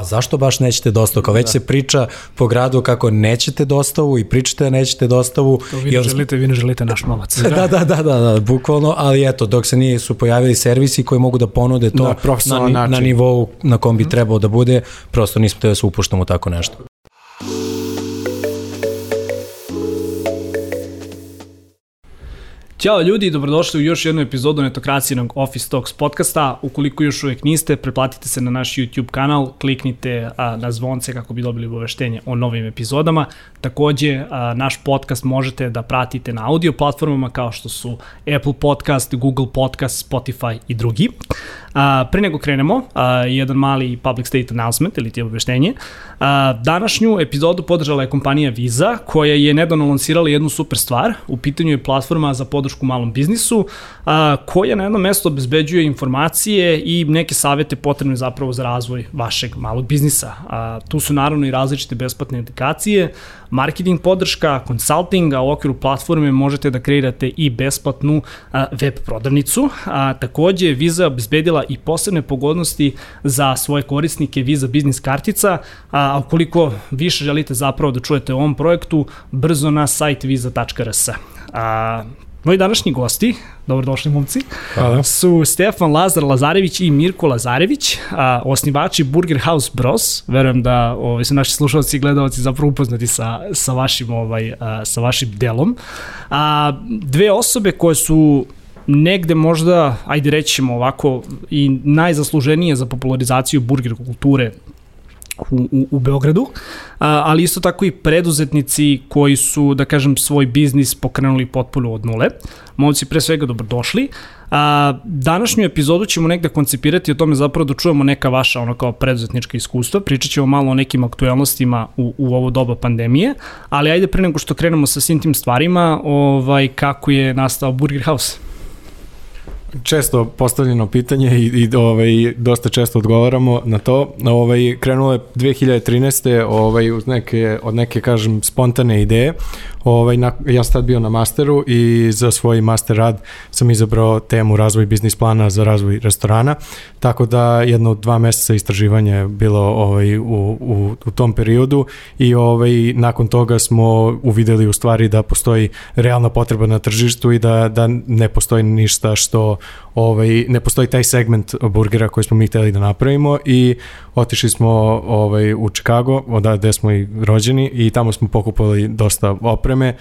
a zašto baš nećete dostavu? Kao već da. se priča po gradu kako nećete dostavu i pričate da nećete dostavu. To vi ne želite, vi ne želite naš novac. Da, da, da, da, da, da, bukvalno, ali eto, dok se nije su pojavili servisi koji mogu da ponude to na, na, na nivou na kom bi mhm. trebao da bude, prosto nismo te da se upuštamo tako nešto. Ćao ljudi, dobrodošli u još jednu epizodu netokracijenog Office Talks podcasta. Ukoliko još uvek niste, preplatite se na naš YouTube kanal, kliknite a, na zvonce kako bi dobili obaveštenje o novim epizodama. Takođe, a, naš podcast možete da pratite na audio platformama kao što su Apple Podcast, Google Podcast, Spotify i drugi. A, pre nego krenemo, a, jedan mali public state announcement ili ti obaveštenje. A, današnju epizodu podržala je kompanija Visa koja je nedavno lansirala jednu super stvar. U pitanju je platforma za podršku malom biznisu a, koja na jednom mestu obezbeđuje informacije i neke savete potrebne zapravo za razvoj vašeg malog biznisa. A, tu su naravno i različite besplatne edukacije, marketing podrška, consulting, a u okviru platforme možete da kreirate i besplatnu a, web prodavnicu. A, takođe, Visa obezbedila i posebne pogodnosti za svoje korisnike Visa Business kartica, a ukoliko više želite zapravo da čujete o ovom projektu, brzo na sajt visa.rs. A, Moji današnji gosti, dobrodošli momci, Hvala. su Stefan Lazar Lazarević i Mirko Lazarević, a, osnivači Burger House Bros. Verujem da ovaj, su naši slušalci i gledalci zapravo upoznati sa, sa, vašim, ovaj, a, sa vašim delom. A, dve osobe koje su negde možda, ajde rećemo ovako, i najzasluženije za popularizaciju burger kulture u, u, u Beogradu, a, ali isto tako i preduzetnici koji su, da kažem, svoj biznis pokrenuli potpuno od nule. Momci, pre svega dobrodošli. A, današnju epizodu ćemo negde koncipirati o tome zapravo da čujemo neka vaša ono kao preduzetnička iskustva, pričat ćemo malo o nekim aktuelnostima u, u ovo doba pandemije, ali ajde pre nego što krenemo sa svim tim stvarima, ovaj, kako je nastao Burger House? Često postavljeno pitanje i, i ovaj, dosta često odgovaramo na to. Ovaj, krenulo je 2013. Ovaj, uz neke, od neke, kažem, spontane ideje. Ovaj, na, ja sam tad bio na masteru i za svoj master rad sam izabrao temu razvoj biznis plana za razvoj restorana, tako da jedno dva meseca istraživanja je bilo ovaj, u, u, u tom periodu i ovaj, nakon toga smo uvideli u stvari da postoji realna potreba na tržištu i da, da ne postoji ništa što ovaj, ne postoji taj segment burgera koji smo mi hteli da napravimo i otišli smo ovaj, u Chicago, gde smo i rođeni i tamo smo pokupali dosta opreme,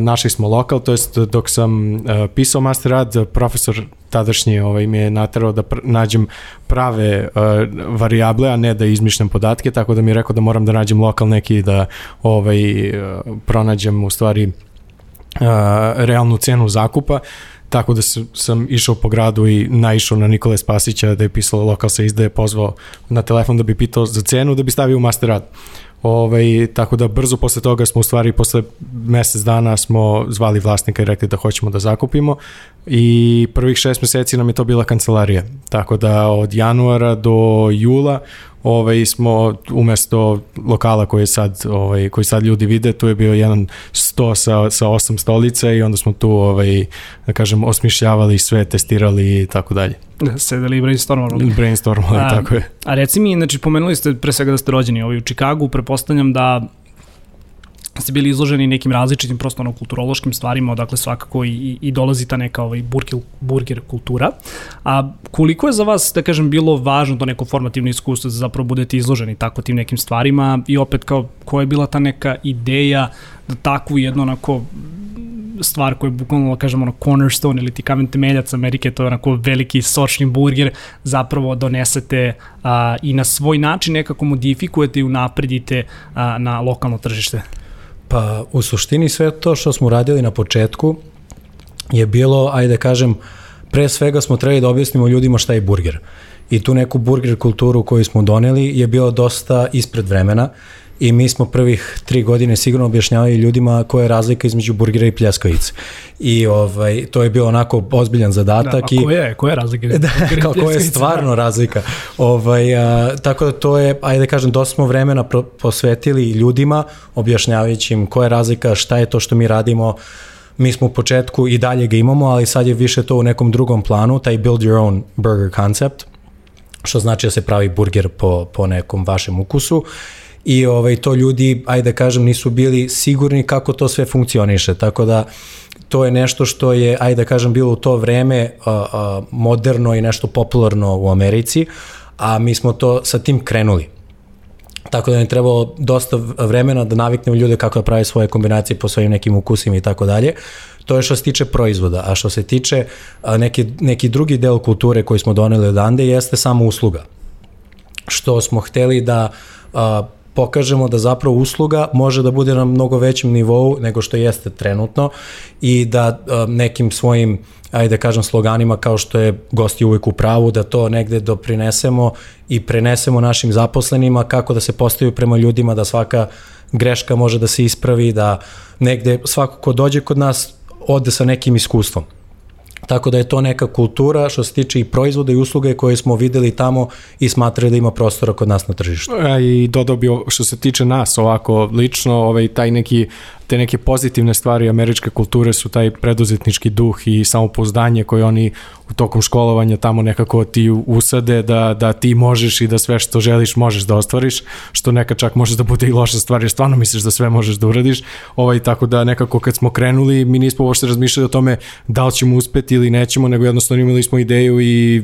našli smo lokal, to jest dok sam pisao master rad, profesor tadašnji ovaj, mi je naterao da pr nađem prave uh, variable, a ne da izmišljam podatke, tako da mi je rekao da moram da nađem lokal neki da ovaj, pronađem u stvari realnu cenu zakupa Tako da sam išao po gradu i naišao na Nikole Spasića da je pisalo lokal se izdaje, pozvao na telefon da bi pitao za cenu da bi stavio master rad. Ovaj, tako da brzo posle toga smo u stvari posle mesec dana smo zvali vlasnika i rekli da hoćemo da zakupimo i prvih šest meseci nam je to bila kancelarija. Tako da od januara do jula ovaj, smo umesto lokala koji sad, ovaj, koji sad ljudi vide, tu je bio jedan sto sa, sa osam stolica i onda smo tu, ovaj, da kažem, osmišljavali sve, testirali i tako dalje. Da, sedeli i brainstormovali. Brainstormovali, tako je. A reci mi, znači, pomenuli ste pre svega da ste rođeni ovaj, u Čikagu, prepostavljam da ste bili izloženi nekim različitim prosto ono kulturološkim stvarima, odakle svakako i, i dolazi ta neka ovaj burger, burger kultura. A koliko je za vas, da kažem, bilo važno to neko formativno iskustvo da zapravo budete izloženi tako tim nekim stvarima i opet kao koja je bila ta neka ideja da takvu jedno onako stvar koja je bukvalno, da kažemo, ono, cornerstone ili ti kamen temeljac Amerike, to je onako veliki sočni burger, zapravo donesete a, i na svoj način nekako modifikujete i unapredite a, na lokalno tržište. Pa u suštini sve to što smo radili na početku je bilo, ajde da kažem, pre svega smo trebali da objasnimo ljudima šta je burger. I tu neku burger kulturu koju smo doneli je bilo dosta ispred vremena i mi smo prvih tri godine sigurno objašnjavali ljudima koja je razlika između burgera i pljeskavice. I ovaj, to je bio onako ozbiljan zadatak. Da, a koja je, koja je razlika? Da, kao koja je stvarno razlika. Ovaj, a, tako da to je, ajde da kažem, dosta smo vremena pro, posvetili ljudima, objašnjavajući im koja je razlika, šta je to što mi radimo, mi smo u početku i dalje ga imamo, ali sad je više to u nekom drugom planu, taj build your own burger concept što znači da se pravi burger po, po nekom vašem ukusu i ovaj, to ljudi, ajde da kažem, nisu bili sigurni kako to sve funkcioniše, tako da to je nešto što je, ajde da kažem, bilo u to vreme a, a, moderno i nešto popularno u Americi, a mi smo to sa tim krenuli. Tako da je trebalo dosta vremena da naviknemo ljude kako da prave svoje kombinacije po svojim nekim ukusima i tako dalje. To je što se tiče proizvoda, a što se tiče neki, neki drugi deo kulture koji smo doneli odande jeste samo usluga. Što smo hteli da a, pokažemo da zapravo usluga može da bude na mnogo većem nivou nego što jeste trenutno i da a, nekim svojim ajde da kažem sloganima kao što je gosti uvek u pravu, da to negde doprinesemo i prenesemo našim zaposlenima kako da se postaju prema ljudima, da svaka greška može da se ispravi, da negde svako ko dođe kod nas ode sa nekim iskustvom. Tako da je to neka kultura što se tiče i proizvoda i usluge koje smo videli tamo i smatrali da ima prostora kod nas na tržištu. E, I dodao bi što se tiče nas ovako lično, ovaj, taj neki te neke pozitivne stvari američke kulture su taj preduzetnički duh i samopouzdanje koje oni u tokom školovanja tamo nekako ti usade da, da ti možeš i da sve što želiš možeš da ostvariš, što neka čak može da bude i loša stvar, jer stvarno misliš da sve možeš da uradiš, ovaj, tako da nekako kad smo krenuli, mi nismo uopšte razmišljali o tome da li ćemo uspeti ili nećemo, nego jednostavno imali smo ideju i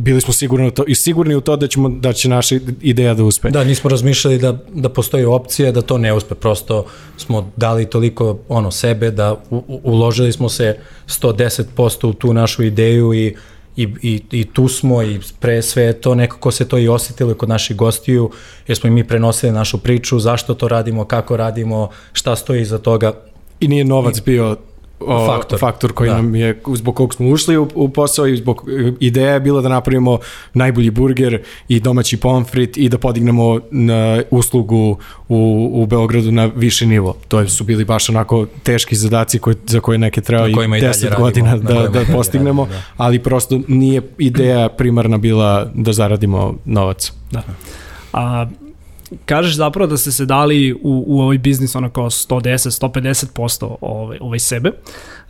bili smo sigurni, to, i sigurni u to da, ćemo, da će naša ideja da uspe. Da, nismo razmišljali da, da postoji opcija da to ne uspe, prosto smo dali toliko ono sebe da u, u, uložili smo se 110% u tu našu ideju i i, i, i tu smo i pre sve to nekako se to i osetilo kod naših gostiju jer smo i mi prenosili našu priču, zašto to radimo, kako radimo, šta stoji iza toga. I nije novac bio o, faktor. faktor koji da. nam je, zbog kog smo ušli u, u posao i zbog ideja je bila da napravimo najbolji burger i domaći pomfrit i da podignemo na uslugu u, u Beogradu na više nivo. To su bili baš onako teški zadaci koji, za koje neke treba i 10 godina da, da postignemo, radimo, da. ali prosto nije ideja primarna bila da zaradimo novac. Da. A kažeš zapravo da ste se dali u, u ovaj biznis onako 110, 150% ovaj, ovaj sebe.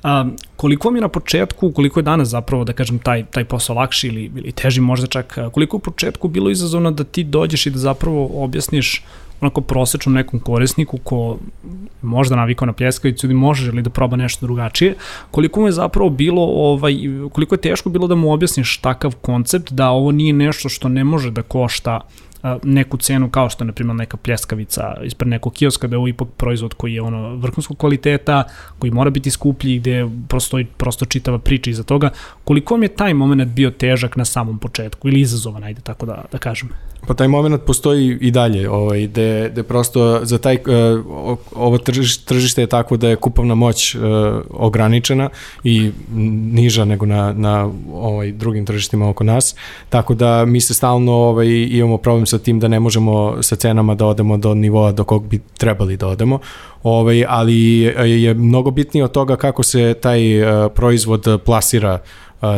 A, koliko vam je na početku, koliko je danas zapravo, da kažem, taj, taj posao lakši ili, ili teži možda čak, koliko u početku bilo izazovno da ti dođeš i da zapravo objasniš onako prosečnom nekom korisniku ko možda navikao na pljeskavicu ili može li da proba nešto drugačije, koliko mu je zapravo bilo, ovaj, koliko je teško bilo da mu objasniš takav koncept da ovo nije nešto što ne može da košta neku cenu kao što je na primjer neka pljeskavica ispred nekog kioska da je ovo ipak proizvod koji je ono vrhunskog kvaliteta, koji mora biti skuplji gde prosto, prosto čitava priča iza toga. Koliko vam je taj moment bio težak na samom početku ili izazovan, ajde tako da, da kažem? Pa taj moment postoji i dalje, ovaj, gde, gde prosto za taj, uh, ovo tržiš, tržište je tako da je kupovna moć uh, ograničena i niža nego na, na ovaj, drugim tržištima oko nas, tako da mi se stalno ovaj, imamo problem sa tim da ne možemo sa cenama da odemo do nivoa do kog bi trebali da odemo, ovaj, ali je mnogo bitnije od toga kako se taj uh, proizvod plasira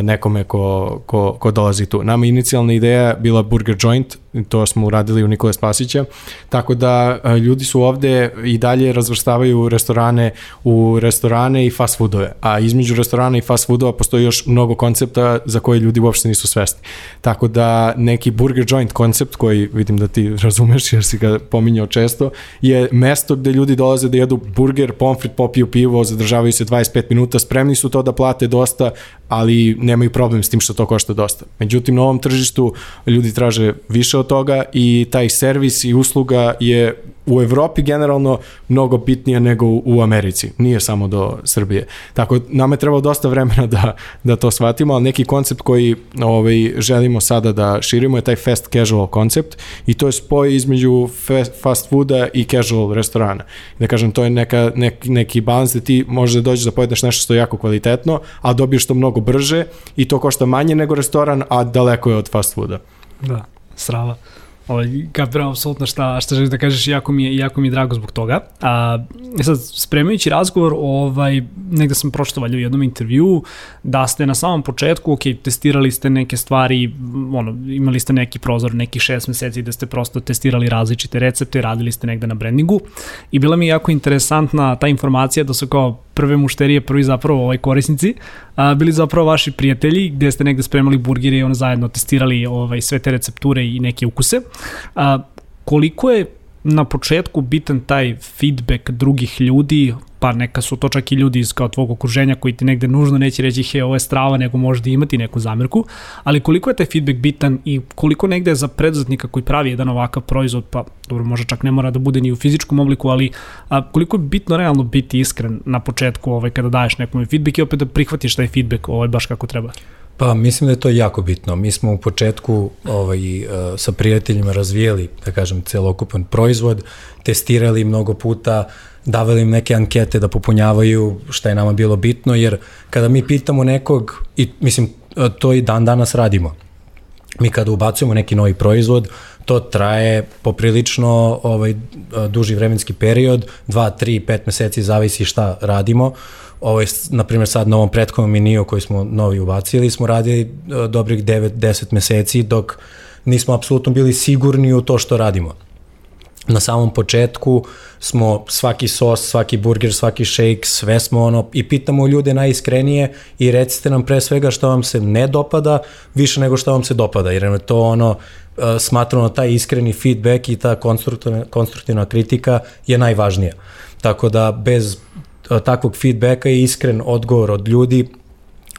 nekome ko, ko, ko dolazi tu. Nama inicijalna ideja bila burger joint, to smo uradili u Nikole Spasića, tako da ljudi su ovde i dalje razvrstavaju restorane u restorane i fast foodove, a između restorana i fast foodova postoji još mnogo koncepta za koje ljudi uopšte nisu svesni. Tako da neki burger joint koncept koji vidim da ti razumeš jer si ga pominjao često, je mesto gde ljudi dolaze da jedu burger, pomfrit, popiju pivo, zadržavaju se 25 minuta, spremni su to da plate dosta, ali nemaju problem s tim što to košta dosta. Međutim, na ovom tržištu ljudi traže više od toga i taj servis i usluga je u Evropi generalno mnogo bitnija nego u Americi. Nije samo do Srbije. Tako, nama je trebalo dosta vremena da, da to shvatimo, ali neki koncept koji ovaj, želimo sada da širimo je taj fast casual koncept i to je spoj između fast fooda i casual restorana. Da kažem, to je neka, neki, neki balans da ti možeš da dođeš da pojedeš nešto što je jako kvalitetno, a dobiješ to mnogo brže i to košta manje nego restoran, a daleko je od fast fooda. Da, strava. Ovaj, kapiram apsolutno šta, šta želiš da kažeš, jako mi je, jako mi je drago zbog toga. A, e sad, spremajući razgovor, ovaj, negde sam pročito valju u jednom intervju, da ste na samom početku, ok, testirali ste neke stvari, ono, imali ste neki prozor, neki šest meseci da ste prosto testirali različite recepte, radili ste negde na brandingu i bila mi je jako interesantna ta informacija da su kao prve mušterije, prvi zapravo ovaj korisnici, a, bili zapravo vaši prijatelji gde ste negde spremali burgere i ono zajedno testirali ovaj, sve te recepture i neke ukuse. A, koliko je na početku bitan taj feedback drugih ljudi, pa neka su to čak i ljudi iz kao tvog okruženja koji ti negde nužno neće reći he, ovo je strava, nego možda imati neku zamirku, ali koliko je taj feedback bitan i koliko negde za preduzetnika koji pravi jedan ovakav proizvod, pa dobro, možda čak ne mora da bude ni u fizičkom obliku, ali a, koliko je bitno realno biti iskren na početku ovaj, kada daješ nekom feedback i opet da prihvatiš taj feedback ovaj, baš kako treba. Pa mislim da je to jako bitno. Mi smo u početku ovaj, uh, sa prijateljima razvijeli, da kažem, celokupan proizvod, testirali mnogo puta, davali im neke ankete da popunjavaju šta je nama bilo bitno, jer kada mi pitamo nekog, i mislim, to i dan danas radimo, mi kada ubacujemo neki novi proizvod, to traje poprilično ovaj, duži vremenski period, 2, 3, 5 meseci, zavisi šta radimo, ovaj, na primjer sad na ovom prethodnom miniju koji smo novi ubacili, smo radili uh, dobrih 9-10 meseci dok nismo apsolutno bili sigurni u to što radimo. Na samom početku smo svaki sos, svaki burger, svaki shake, sve smo ono i pitamo ljude najiskrenije i recite nam pre svega što vam se ne dopada više nego što vam se dopada jer je to ono uh, smatramo taj iskreni feedback i ta konstruktivna, konstruktivna kritika je najvažnija. Tako da bez takvog feedbacka i iskren odgovor od ljudi,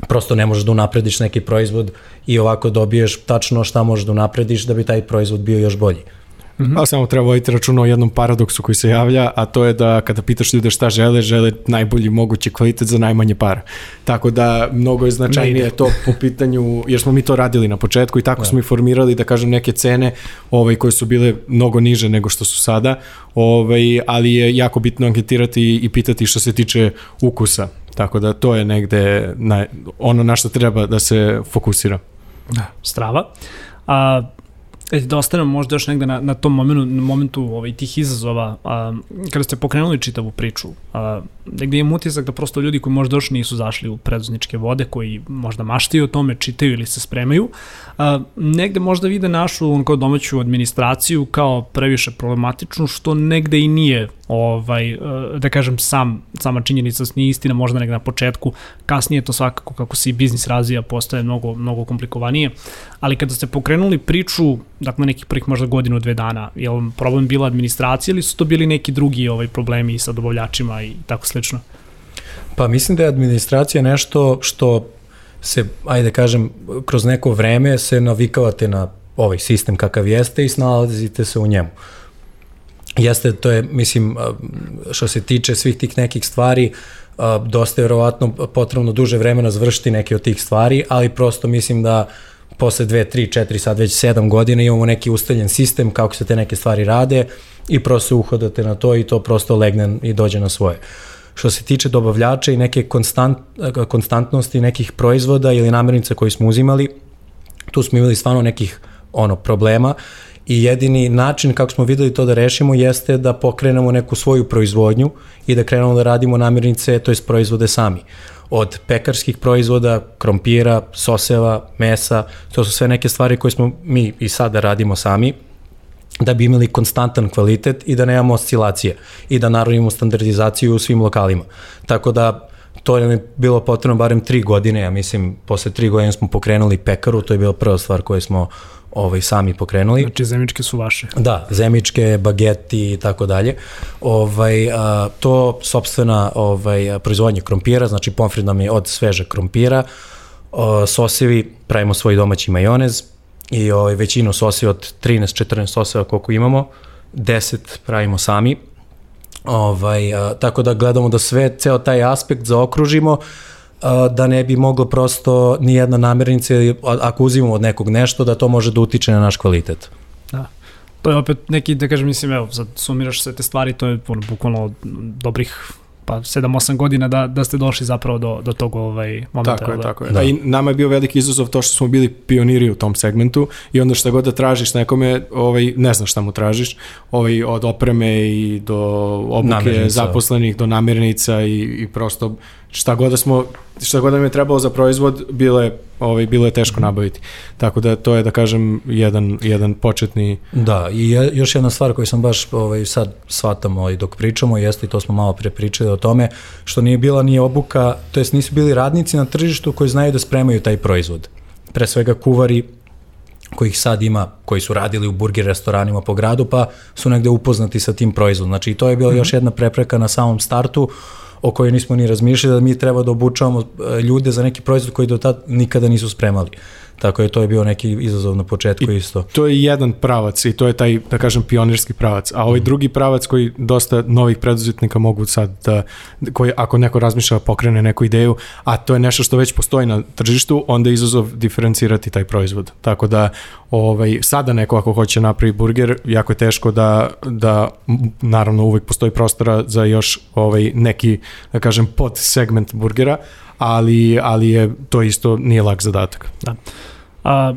prosto ne možeš da unaprediš neki proizvod i ovako dobiješ tačno šta možeš da unaprediš da bi taj proizvod bio još bolji. Mm -hmm. A samo treba voditi računa o jednom paradoksu koji se javlja, a to je da kada pitaš ljude šta žele, žele najbolji mogući kvalitet za najmanje para. Tako da mnogo je značajnije to po pitanju, jer smo mi to radili na početku i tako da. smo i formirali, da kažem, neke cene ovaj, koje su bile mnogo niže nego što su sada, ovaj, ali je jako bitno anketirati i pitati što se tiče ukusa. Tako da to je negde na, ono na što treba da se fokusira. Da, strava. A, E, da ostanemo možda još negde na, na tom momentu, na momentu ovaj, tih izazova, a, kada ste pokrenuli čitavu priču, a, negde imam utisak da prosto ljudi koji možda još nisu zašli u preduzničke vode, koji možda maštaju o tome, čitaju ili se spremaju, a, negde možda vide našu on, kao domaću administraciju kao previše problematičnu, što negde i nije ovaj, da kažem, sam, sama činjenica nije istina, možda negde na početku, kasnije to svakako kako se i biznis razvija postaje mnogo, mnogo komplikovanije, ali kada ste pokrenuli priču, dakle nekih prvih možda godinu, dve dana, je li problem bila administracija ili su to bili neki drugi ovaj, problemi sa dobavljačima i tako slično? Pa mislim da je administracija nešto što se, ajde kažem, kroz neko vreme se navikavate na ovaj sistem kakav jeste i snalazite se u njemu. Jeste, to je, mislim, što se tiče svih tih nekih stvari, dosta je verovatno potrebno duže vremena završiti neke od tih stvari, ali prosto mislim da posle 2, 3, 4, sad već 7 godina imamo neki ustaljen sistem kako se te neke stvari rade i prosto uhodate na to i to prosto legne i dođe na svoje. Što se tiče dobavljača i neke konstant, konstantnosti nekih proizvoda ili namirnica koji smo uzimali, tu smo imali stvarno nekih ono problema i jedini način kako smo videli to da rešimo jeste da pokrenemo neku svoju proizvodnju i da krenemo da radimo namirnice, to jest proizvode sami. Od pekarskih proizvoda, krompira, soseva, mesa, to su sve neke stvari koje smo mi i sada radimo sami, da bi imali konstantan kvalitet i da nemamo oscilacije i da naravimo standardizaciju u svim lokalima. Tako da to je bilo potrebno barem tri godine, ja mislim, posle tri godine smo pokrenuli pekaru, to je bila prva stvar koju smo ovaj, sami pokrenuli. Znači zemičke su vaše. Da, zemičke, bageti i tako dalje. Ovaj, a, to sobstvena ovaj, proizvodnja krompira, znači pomfrit nam je od svežeg krompira, a, sosevi, pravimo svoj domaći majonez i ovaj, većinu soseva od 13-14 soseva koliko imamo, 10 pravimo sami. Ovaj, a, tako da gledamo da sve, ceo taj aspekt zaokružimo, da ne bi moglo prosto ni jedna namirnica, ako uzimamo od nekog nešto, da to može da utiče na naš kvalitet. Da. To je opet neki, da kažem, mislim, evo, sad sumiraš sve te stvari, to je ono, bukvalno dobrih pa 7-8 godina da, da ste došli zapravo do, do tog ovaj, momenta. Tako je, da. tako je. Da. I nama je bio veliki izazov to što smo bili pioniri u tom segmentu i onda šta god da tražiš nekome, ovaj, ne znaš šta mu tražiš, ovaj, od opreme i do obuke namirnica. zaposlenih do namirnica i, i prosto šta god da smo šta god da mi je trebalo za proizvod, bilo je, ovaj, bilo je teško nabaviti. Tako da to je, da kažem, jedan, jedan početni... Da, i je, još jedna stvar koju sam baš ovaj, sad shvatam ovaj, dok pričamo, jeste i to smo malo pre pričali o tome, što nije bila ni obuka, to jest nisu bili radnici na tržištu koji znaju da spremaju taj proizvod. Pre svega kuvari kojih sad ima, koji su radili u burger restoranima po gradu, pa su negde upoznati sa tim proizvodom. Znači, to je bila mm -hmm. još jedna prepreka na samom startu, o kojoj nismo ni razmišljali da mi treba da obučavamo e, ljude za neki proizvod koji do tad nikada nisu spremali. Tako je to je bio neki izazov na početku I isto. To je jedan pravac i to je taj, da kažem, pionirski pravac. A ovaj mm. drugi pravac koji dosta novih preduzetnika mogu sad da, koji ako neko razmišlja da pokrene neku ideju, a to je nešto što već postoji na tržištu, onda je izazov diferencirati taj proizvod. Tako da ovaj, sada neko ako hoće napravi burger, jako je teško da, da naravno uvek postoji prostora za još ovaj, neki, da kažem, pod segment burgera, ali, ali je to isto nije lak zadatak. Da. A,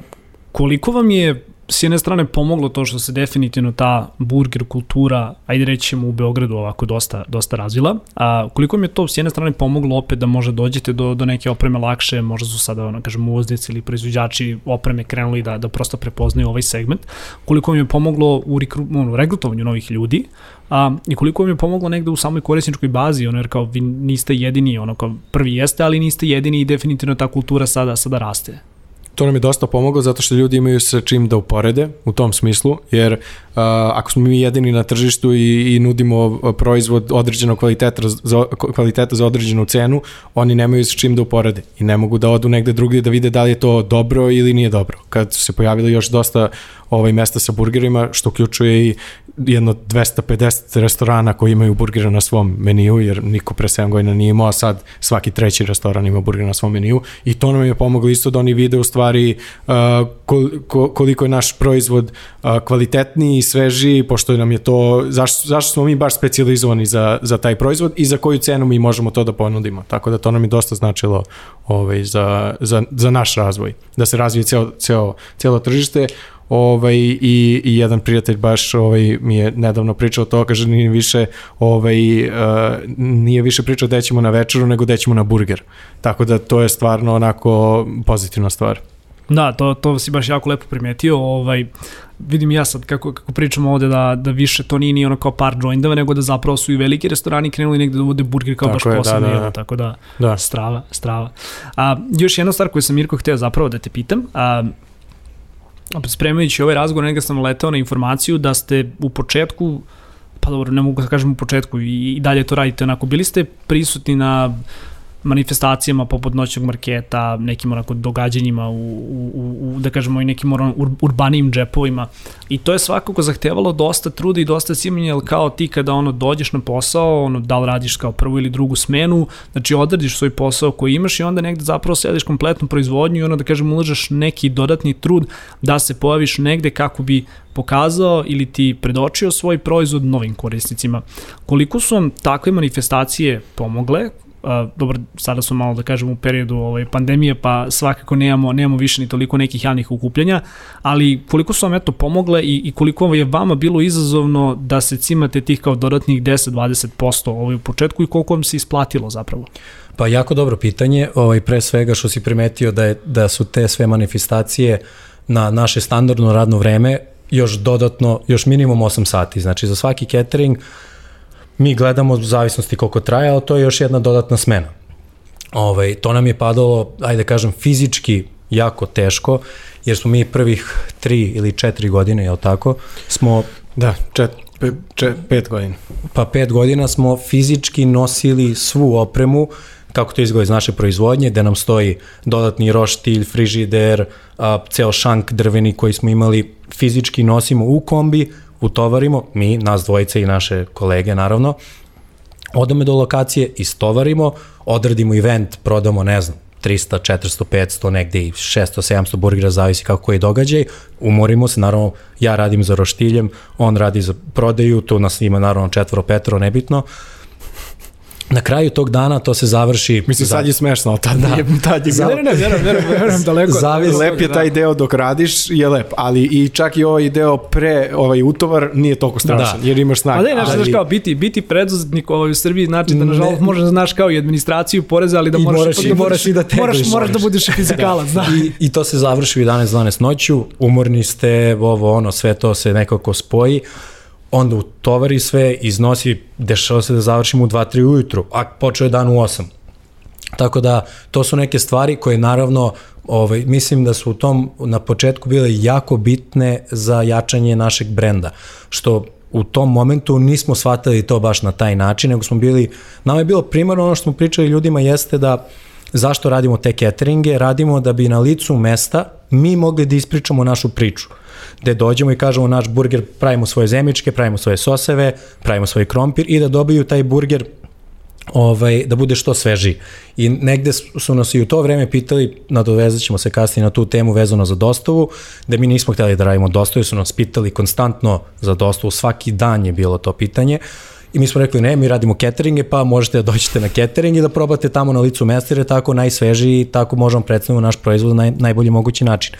koliko vam je s jedne strane pomoglo to što se definitivno ta burger kultura, ajde rećemo u Beogradu ovako dosta, dosta razvila, a koliko mi je to s jedne strane pomoglo opet da može dođete do, do neke opreme lakše, možda su sada, ono, kažem, uvoznici ili proizvođači opreme krenuli da, da prosto prepoznaju ovaj segment, koliko mi je pomoglo u rekru, ono, regrutovanju novih ljudi, a, i koliko mi je pomoglo negde u samoj korisničkoj bazi, ono, jer kao vi niste jedini, ono, kao prvi jeste, ali niste jedini i definitivno ta kultura sada, sada raste to nam je dosta pomoglo zato što ljudi imaju sa čim da uporede u tom smislu, jer uh, ako smo mi jedini na tržištu i, i nudimo proizvod određenog kvaliteta za, kvaliteta za određenu cenu, oni nemaju sa čim da uporede i ne mogu da odu negde drugdje da vide da li je to dobro ili nije dobro. Kad su se pojavili još dosta ovaj mesta sa burgerima, što uključuje i jedno 250 restorana koji imaju burgere na svom meniju, jer niko pre 7 godina nije imao, a sad svaki treći restoran ima burger na svom meniju i to nam je pomoglo isto da oni vide u stvari uh, koliko je naš proizvod uh, kvalitetniji i svežiji, pošto nam je to, zašto, zašto smo mi baš specializovani za, za taj proizvod i za koju cenu mi možemo to da ponudimo. Tako da to nam je dosta značilo ovaj, za, za, za naš razvoj, da se razvije ceo, ceo, celo tržište ovaj, i, i jedan prijatelj baš ovaj, mi je nedavno pričao to, kaže nije više, ovaj, uh, nije više pričao da ćemo na večeru nego da ćemo na burger. Tako da to je stvarno onako pozitivna stvar. Da, to, to si baš jako lepo primetio. Ovaj, vidim ja sad kako, kako pričamo ovde da, da više to nije ni ono kao par joindova, nego da zapravo su i veliki restorani krenuli negde da vode burger kao tako baš je, posebno da, da, da. tako da, da, strava, strava. A, još jedna stvar koju sam Mirko hteo zapravo da te pitam, a, spremajući ovaj razgovor, nekada sam letao na informaciju da ste u početku, pa dobro, ne mogu da kažem u početku, i, i dalje to radite onako, bili ste prisutni na manifestacijama poput noćnog marketa, nekim onako događanjima u, u, u da kažemo i nekim ur, urbanijim džepovima i to je svakako zahtevalo dosta truda i dosta cimanja, jer kao ti kada ono dođeš na posao, ono da li radiš kao prvu ili drugu smenu, znači odradiš svoj posao koji imaš i onda negde zapravo sediš kompletnu proizvodnju i ono da kažem ulažeš neki dodatni trud da se pojaviš negde kako bi pokazao ili ti predočio svoj proizvod novim korisnicima. Koliko su vam takve manifestacije pomogle, Uh, dobro, sada smo malo da kažemo u periodu ovaj, pandemije, pa svakako nemamo, nemamo više ni toliko nekih javnih ukupljanja, ali koliko su vam eto pomogle i, i koliko je vama bilo izazovno da se cimate tih kao dodatnih 10-20% ovaj, u početku i koliko vam se isplatilo zapravo? Pa jako dobro pitanje, ovaj, pre svega što si primetio da, je, da su te sve manifestacije na naše standardno radno vreme još dodatno, još minimum 8 sati, znači za svaki catering mi gledamo u zavisnosti koliko traje, ali to je još jedna dodatna smena. Ovaj, to nam je padalo, ajde da kažem, fizički jako teško, jer smo mi prvih tri ili četiri godine, jel tako, smo... Da, čet, pe, čet, pet godina. Pa pet godina smo fizički nosili svu opremu, kako to izgleda iz naše proizvodnje, gde nam stoji dodatni roštilj, frižider, a, ceo šank drveni koji smo imali, fizički nosimo u kombi, utovarimo, mi, nas dvojice i naše kolege naravno, odame do lokacije, istovarimo, odradimo event, prodamo, ne znam, 300, 400, 500, negde i 600, 700 burgera, zavisi kako koji događaj, umorimo se, naravno, ja radim za roštiljem, on radi za prodaju, tu nas ima naravno četvoro, petro, nebitno, Na kraju tog dana to se završi... Mislim, sad je smešno, ali tad, da. nije, tad je Ne, ne, ne, verujem, verujem, verujem, daleko. Zavis- Lep je taj deo dok radiš, je lep, ali i čak i ovaj deo pre ovaj utovar nije toliko strašan, Da. jer imaš snage. Pa ne, znaš, ali, znaš kao, biti, biti preduzetnik ovaj, u Srbiji znači da nažalost Ne. možeš da znaš kao i administraciju poreza, ali da I moraš, moraš i- da moraš i da moraš, tegliš. moraš da budeš fizikalac, da. I, I to se završi u 11-12 noću, umorni ste, ovo ono, sve to se nekako spoji, onda utovari sve, iznosi, dešava se da završimo u 2-3 ujutru, a počeo je dan u 8. Tako da, to su neke stvari koje naravno, ovaj, mislim da su u tom na početku bile jako bitne za jačanje našeg brenda, što u tom momentu nismo shvatili to baš na taj način, nego smo bili, nama je bilo primarno ono što smo pričali ljudima jeste da zašto radimo te cateringe, radimo da bi na licu mesta mi mogli da ispričamo našu priču gde dođemo i kažemo naš burger, pravimo svoje zemičke, pravimo svoje soseve, pravimo svoj krompir i da dobiju taj burger ovaj, da bude što svežiji. I negde su nas i u to vreme pitali, nadovezat ćemo se kasnije na tu temu vezano za dostavu, da mi nismo hteli da radimo dostavu, su nas pitali konstantno za dostavu, svaki dan je bilo to pitanje. I mi smo rekli, ne, mi radimo cateringe, pa možete da dođete na catering i da probate tamo na licu mesta, jer je tako najsvežiji tako možemo predstaviti naš proizvod na naj, najbolji mogući način.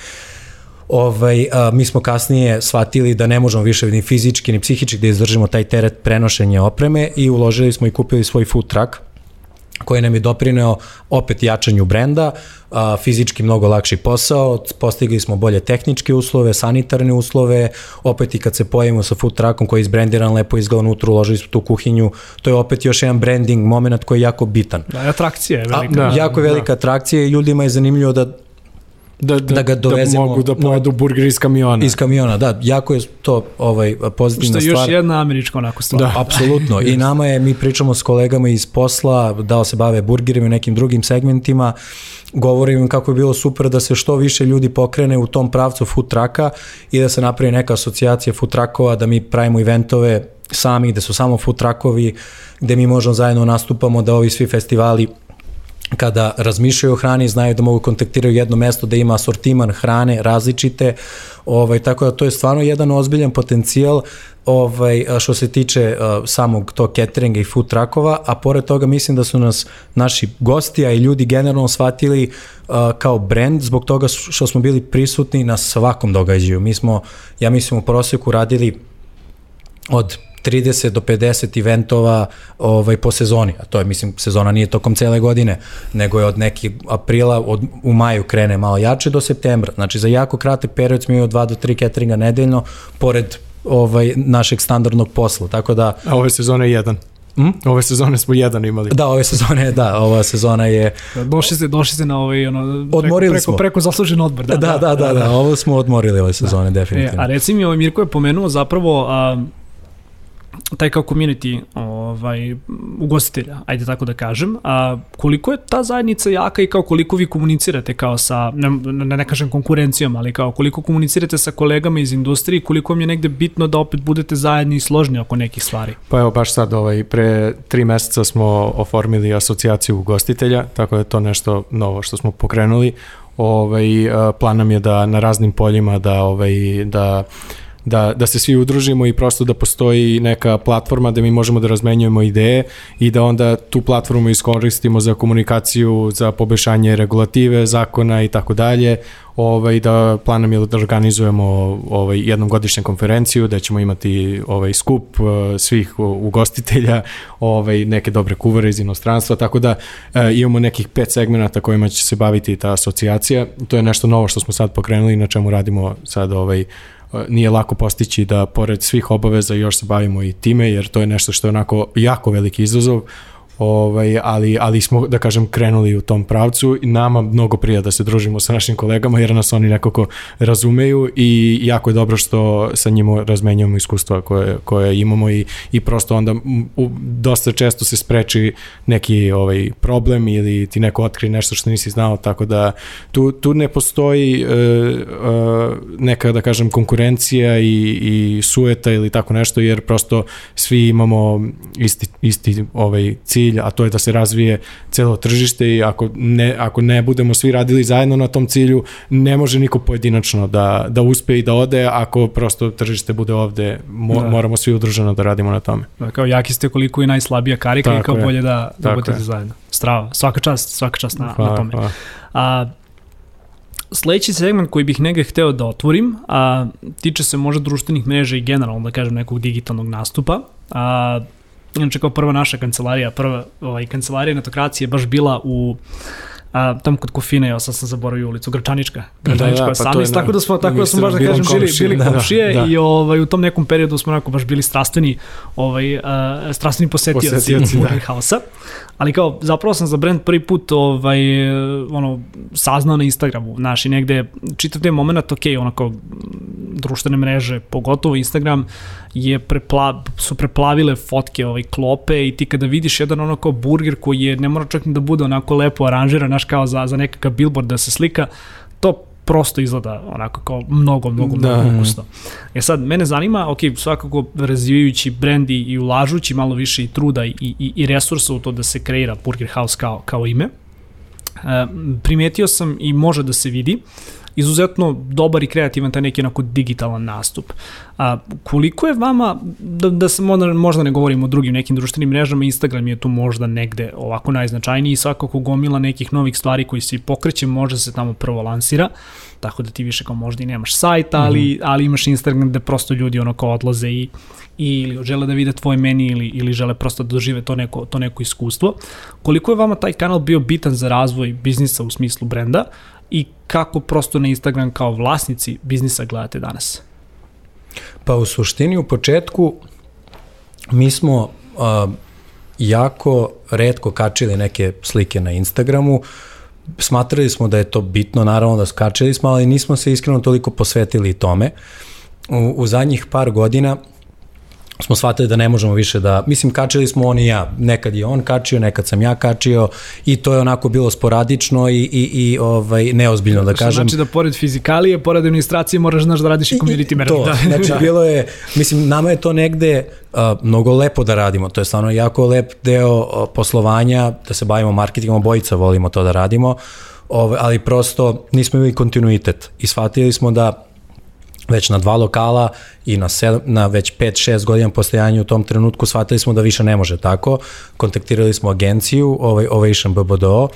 Ovaj, a, mi smo kasnije shvatili da ne možemo više ni fizički ni psihički da izdržimo taj teret prenošenja opreme i uložili smo i kupili svoj food truck koji nam je doprineo opet jačanju brenda, a, fizički mnogo lakši posao, postigli smo bolje tehničke uslove, sanitarne uslove, opet i kad se pojavimo sa food truckom koji je izbrendiran, lepo izgleda unutra, uložili smo tu kuhinju, to je opet još jedan branding moment koji je jako bitan. Da, atrakcija je A, velika. da, jako velika atrakcija i ljudima je zanimljivo da da, da, da ga dovezemo da mogu da pojedu burger iz kamiona. iz kamiona, da, jako je to ovaj Što pozitivna je još stvar. jedna američka onako stvar. Da. Apsolutno. I nama je, mi pričamo s kolegama iz posla, da se bave burgerima i nekim drugim segmentima, govorim im kako je bilo super da se što više ljudi pokrene u tom pravcu food trucka i da se napravi neka asocijacija food truckova, da mi pravimo eventove sami, gde su samo food truckovi, gde mi možemo zajedno nastupamo, da ovi svi festivali kada razmišljaju o hrani, znaju da mogu kontaktiraju jedno mesto da ima asortiman hrane različite, ovaj, tako da to je stvarno jedan ozbiljan potencijal ovaj, što se tiče uh, samog tog cateringa i food truckova, a pored toga mislim da su nas naši gosti, a i ljudi generalno shvatili uh, kao brand zbog toga što smo bili prisutni na svakom događaju. Mi smo, ja mislim, u proseku radili od 30 do 50 eventova ovaj, po sezoni, a to je, mislim, sezona nije tokom cele godine, nego je od nekih aprila, od, u maju krene malo jače do septembra, znači za jako kratak period smo imali od 2 do 3 cateringa nedeljno, pored ovaj, našeg standardnog posla, tako da, A ove sezone jedan. Hm? Ove sezone smo jedan imali. da, ove sezone, da, ova sezona je, Došli ste, došli ste na ovaj, ono, preko, Odmorili preko, smo. preko zaslužen odbor. da, da, da, da, da, ovo smo odmorili ove sezone, E, definitivno. a reci mi, ovaj Mirko je pomenuo zapravo a, taj kao community ovaj, ugostitelja, ajde tako da kažem, a koliko je ta zajednica jaka i kao koliko vi komunicirate kao sa, ne, ne, ne kažem konkurencijom, ali kao koliko komunicirate sa kolegama iz industrije, koliko vam je negde bitno da opet budete zajedni i složni oko nekih stvari. Pa evo baš sad ovaj, pre tri meseca smo oformili asocijaciju ugostitelja, tako da je to nešto novo što smo pokrenuli. Ovaj, plan nam je da na raznim poljima da, ovaj, da da, da se svi udružimo i prosto da postoji neka platforma da mi možemo da razmenjujemo ideje i da onda tu platformu iskoristimo za komunikaciju, za poboljšanje regulative, zakona i tako dalje. Ovaj da plan nam je da organizujemo ovaj jednom godišnju konferenciju da ćemo imati ovaj skup eh, svih ugostitelja, ovaj neke dobre kuvare iz inostranstva, tako da eh, imamo nekih pet segmenata kojima će se baviti ta asocijacija. To je nešto novo što smo sad pokrenuli i na čemu radimo sad ovaj nije lako postići da pored svih obaveza još se bavimo i time, jer to je nešto što je onako jako veliki izazov, ovaj, ali, ali smo, da kažem, krenuli u tom pravcu. I nama mnogo prija da se družimo sa našim kolegama, jer nas oni nekako razumeju i jako je dobro što sa njima razmenjujemo iskustva koje, koje imamo i, i prosto onda u, dosta često se spreči neki ovaj problem ili ti neko otkri nešto što nisi znao, tako da tu, tu ne postoji uh, uh, neka, da kažem, konkurencija i, i sueta ili tako nešto, jer prosto svi imamo isti, isti ovaj cilj cilj, a to je da se razvije celo tržište i ako ne, ako ne budemo svi radili zajedno na tom cilju, ne može niko pojedinačno da, da uspe i da ode, ako prosto tržište bude ovde, mo, da. moramo svi udruženo da radimo na tome. Da, kao jaki ste koliko je najslabija karika Tako i kao je. bolje da, da budete zajedno. Strava, svaka čast, svaka čast na, hvala, na tome. Hvala. A, sledeći segment koji bih negde hteo da otvorim, a, tiče se možda društvenih mreža i generalno, da kažem, nekog digitalnog nastupa. A, Inače, kao prva naša kancelarija, prva ovaj, kancelarija netokracije je baš bila u a, tam kod Kofine, ja sad sam zaboravio ulicu, Gračanička, Gračanička da, da, pa 18, tako da smo, tako da smo baš da kažem, bili, bili da, komšije da, da. i ovaj, u tom nekom periodu smo onako baš bili strastveni, ovaj, uh, strastveni posetioci, posetioci da. haosa. Ali kao, zapravo sam za brand prvi put ovaj, ono, saznao na Instagramu, znaš, i negde čitav te moment, ok, onako, društvene mreže, pogotovo Instagram, je prepla, su preplavile fotke ovaj, klope i ti kada vidiš jedan ono kao burger koji je, ne mora čak ni da bude onako lepo aranžiran, znaš, kao za, za nekakav billboard da se slika, to prosto izgleda onako kao mnogo, mnogo, da. mnogo ukusno. E sad, mene zanima, ok, svakako razvijajući brendi i ulažući malo više i truda i, i, i resursa u to da se kreira Burger House kao, kao ime, e, primetio sam i može da se vidi izuzetno dobar i kreativan taj neki onako digitalan nastup. A, koliko je vama, da, da se možda, možda ne govorimo o drugim nekim društvenim mrežama, Instagram je tu možda negde ovako najznačajniji i svakako gomila nekih novih stvari koji se pokreće, možda se tamo prvo lansira, tako da ti više kao možda i nemaš sajt, ali, mm. ali imaš Instagram gde prosto ljudi ono kao odlaze i, i ili žele da vide tvoj meni ili, ili žele prosto da dožive to neko, to neko iskustvo. Koliko je vama taj kanal bio bitan za razvoj biznisa u smislu brenda i kako prosto na Instagram kao vlasnici biznisa gledate danas? Pa u suštini u početku mi smo uh, jako redko kačili neke slike na Instagramu, smatrali smo da je to bitno, naravno da skačili smo, ali nismo se iskreno toliko posvetili tome. U, u zadnjih par godina smo shvatili da ne možemo više da, mislim kačili smo on i ja, nekad je on kačio, nekad sam ja kačio i to je onako bilo sporadično i, i, i ovaj, neozbiljno da kažem. Znači da pored fizikalije, pored administracije moraš znaš da radiš i community management. To, da. znači da. bilo je, mislim nama je to negde uh, mnogo lepo da radimo, to je stvarno jako lep deo uh, poslovanja, da se bavimo marketingom, obojica volimo to da radimo, ovaj, ali prosto nismo imali kontinuitet i shvatili smo da već na dva lokala i na, sedam, na već 5-6 godina postojanja u tom trenutku shvatili smo da više ne može tako. Kontaktirali smo agenciju, ovaj, Ovation BBDO,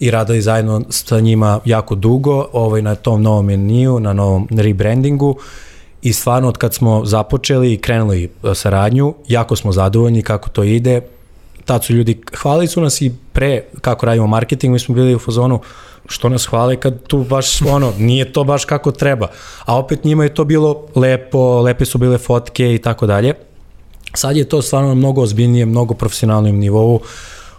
i radili zajedno sa njima jako dugo ovaj, na tom novom meniju, na novom rebrandingu i stvarno od kad smo započeli i krenuli e, saradnju, jako smo zadovoljni kako to ide. Tad su ljudi, hvalili su nas i pre kako radimo marketing, mi smo bili u fazonu, što nas hvale kad tu baš ono, nije to baš kako treba. A opet njima je to bilo lepo, lepe su bile fotke i tako dalje. Sad je to stvarno mnogo ozbiljnije, mnogo profesionalnim nivou.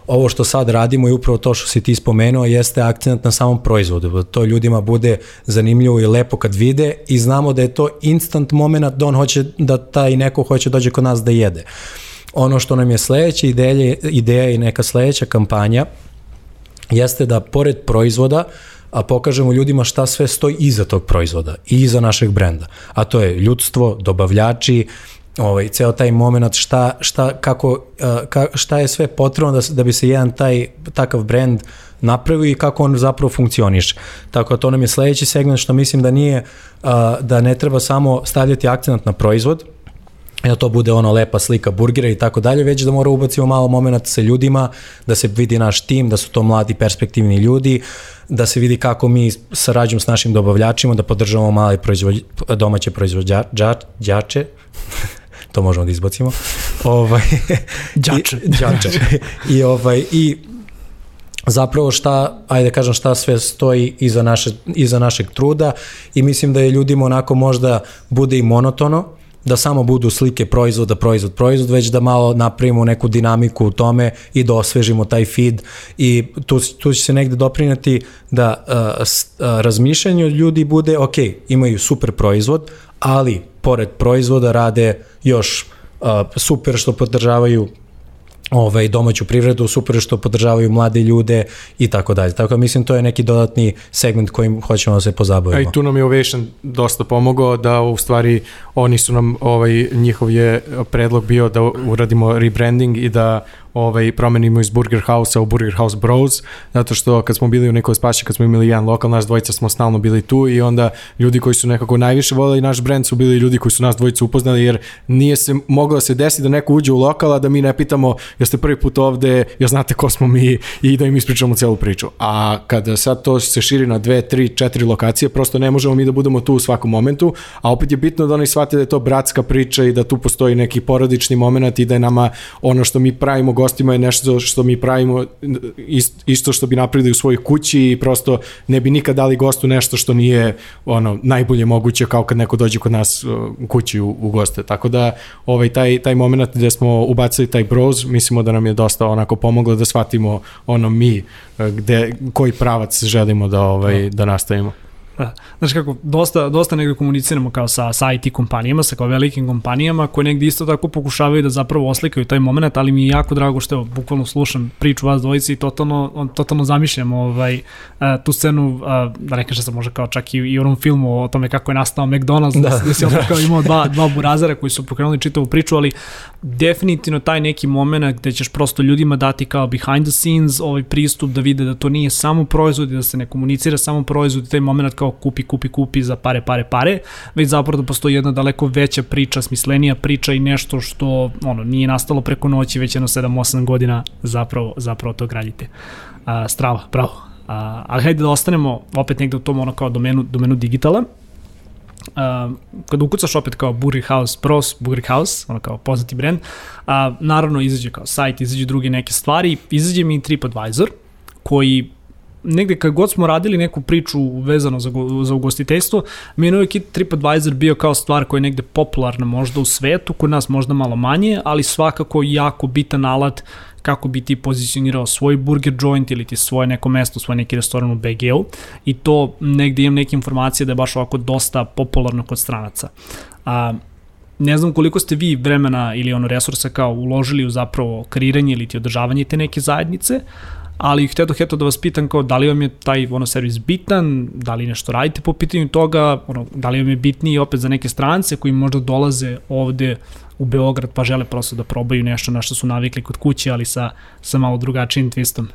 Ovo što sad radimo i upravo to što si ti spomenuo jeste akcent na samom proizvodu. Da to ljudima bude zanimljivo i lepo kad vide i znamo da je to instant moment da on hoće, da taj neko hoće dođe kod nas da jede. Ono što nam je sledeća ideja, ideja i neka sledeća kampanja jeste da pored proizvoda a pokažemo ljudima šta sve stoji iza tog proizvoda i iza našeg brenda. A to je ljudstvo, dobavljači, ovaj, ceo taj moment šta, šta, kako, ka, šta je sve potrebno da, da bi se jedan taj takav brend napravio i kako on zapravo funkcioniše. Tako da to nam je sledeći segment što mislim da nije, da ne treba samo stavljati akcent na proizvod, da to bude ono lepa slika burgera i tako dalje, već da mora ubacimo malo moment sa ljudima, da se vidi naš tim, da su to mladi perspektivni ljudi, da se vidi kako mi sarađujemo s našim dobavljačima, da podržavamo male proizvođ, domaće proizvođače, to možemo da izbacimo. Ovaj, džače. I, džače. I, ovaj, I zapravo šta, ajde da kažem šta sve stoji iza, naše, iza našeg truda i mislim da je ljudima onako možda bude i monotono, da samo budu slike proizvoda, proizvod, proizvod, već da malo napravimo neku dinamiku u tome i da osvežimo taj feed i tu, tu će se negde doprinati da uh, uh, razmišljanje od ljudi bude, ok, imaju super proizvod, ali pored proizvoda rade još uh, super što podržavaju ovaj, domaću privredu, super što podržavaju mlade ljude i tako dalje. Tako da mislim to je neki dodatni segment kojim hoćemo da se pozabavimo. I tu nam je Ovation dosta pomogao da u stvari oni su nam, ovaj, njihov je predlog bio da uradimo rebranding i da ovaj, promenimo iz Burger House-a u Burger House Bros, zato što kad smo bili u nekoj spašći, kad smo imali jedan lokal, naš dvojica smo stalno bili tu i onda ljudi koji su nekako najviše voleli naš brand su bili ljudi koji su nas dvojicu upoznali, jer nije se moglo se desiti da neko uđe u lokal, a da mi ne pitamo jeste prvi put ovde, jel znate ko smo mi i da im ispričamo celu priču. A kada sad to se širi na dve, tri, četiri lokacije, prosto ne možemo mi da budemo tu u svakom momentu, a opet je bitno da oni shvate da je to bratska priča i da tu postoji neki porodični moment i da je nama ono što mi pravimo gostima je nešto što mi pravimo isto što bi napravili u svojoj kući i prosto ne bi nikad dali gostu nešto što nije ono najbolje moguće kao kad neko dođe kod nas u kući u, u goste. Tako da ovaj taj taj momenat gde smo ubacili taj bros, mislimo da nam je dosta onako pomoglo da shvatimo ono mi gde koji pravac želimo da ovaj da nastavimo. Da. Znaš kako, dosta, dosta negde komuniciramo kao sa, sa IT kompanijama, sa kao velikim kompanijama koje negde isto tako pokušavaju da zapravo oslikaju taj moment, ali mi je jako drago što evo, bukvalno slušam priču vas dvojici i totalno, totalno zamišljam ovaj, tu scenu, da ne kažem se možda kao čak i, i u onom filmu o tome kako je nastao McDonald's, da, da si da. kao imao dva, dva burazara koji su pokrenuli čitavu priču, ali definitivno taj neki moment gde ćeš prosto ljudima dati kao behind the scenes ovaj pristup da vide da to nije samo proizvod i da se ne komunicira samo proizvod i taj moment kao kupi, kupi, kupi za pare, pare, pare, već zapravo da postoji jedna daleko veća priča, smislenija priča i nešto što ono, nije nastalo preko noći, već jedno 7-8 godina zapravo, zapravo to gradite. A, strava, bravo. A, ali hajde da ostanemo opet negde u tom ono kao domenu, domenu digitala. Uh, kada ukucaš opet kao Burger House Pros, Burger House, ono kao poznati brand, uh, naravno izađe kao sajt, izađe druge neke stvari, izađe mi TripAdvisor, koji negde kad god smo radili neku priču vezano za, za ugostiteljstvo, mi je uvijek TripAdvisor bio kao stvar koja je negde popularna možda u svetu, kod nas možda malo manje, ali svakako jako bitan alat kako bi ti pozicionirao svoj burger joint ili ti svoje neko mesto, svoj neki restoran u BG-u i to negde imam neke informacije da je baš ovako dosta popularno kod stranaca. A, ne znam koliko ste vi vremena ili ono resursa kao uložili u zapravo kreiranje ili ti održavanje te neke zajednice, ali htio heto da vas pitam kao da li vam je taj ono servis bitan, da li nešto radite po pitanju toga, ono, da li vam je bitniji opet za neke strance koji možda dolaze ovde u Beograd pa žele prosto da probaju nešto na što su navikli kod kuće, ali sa, sa malo drugačijim twistom.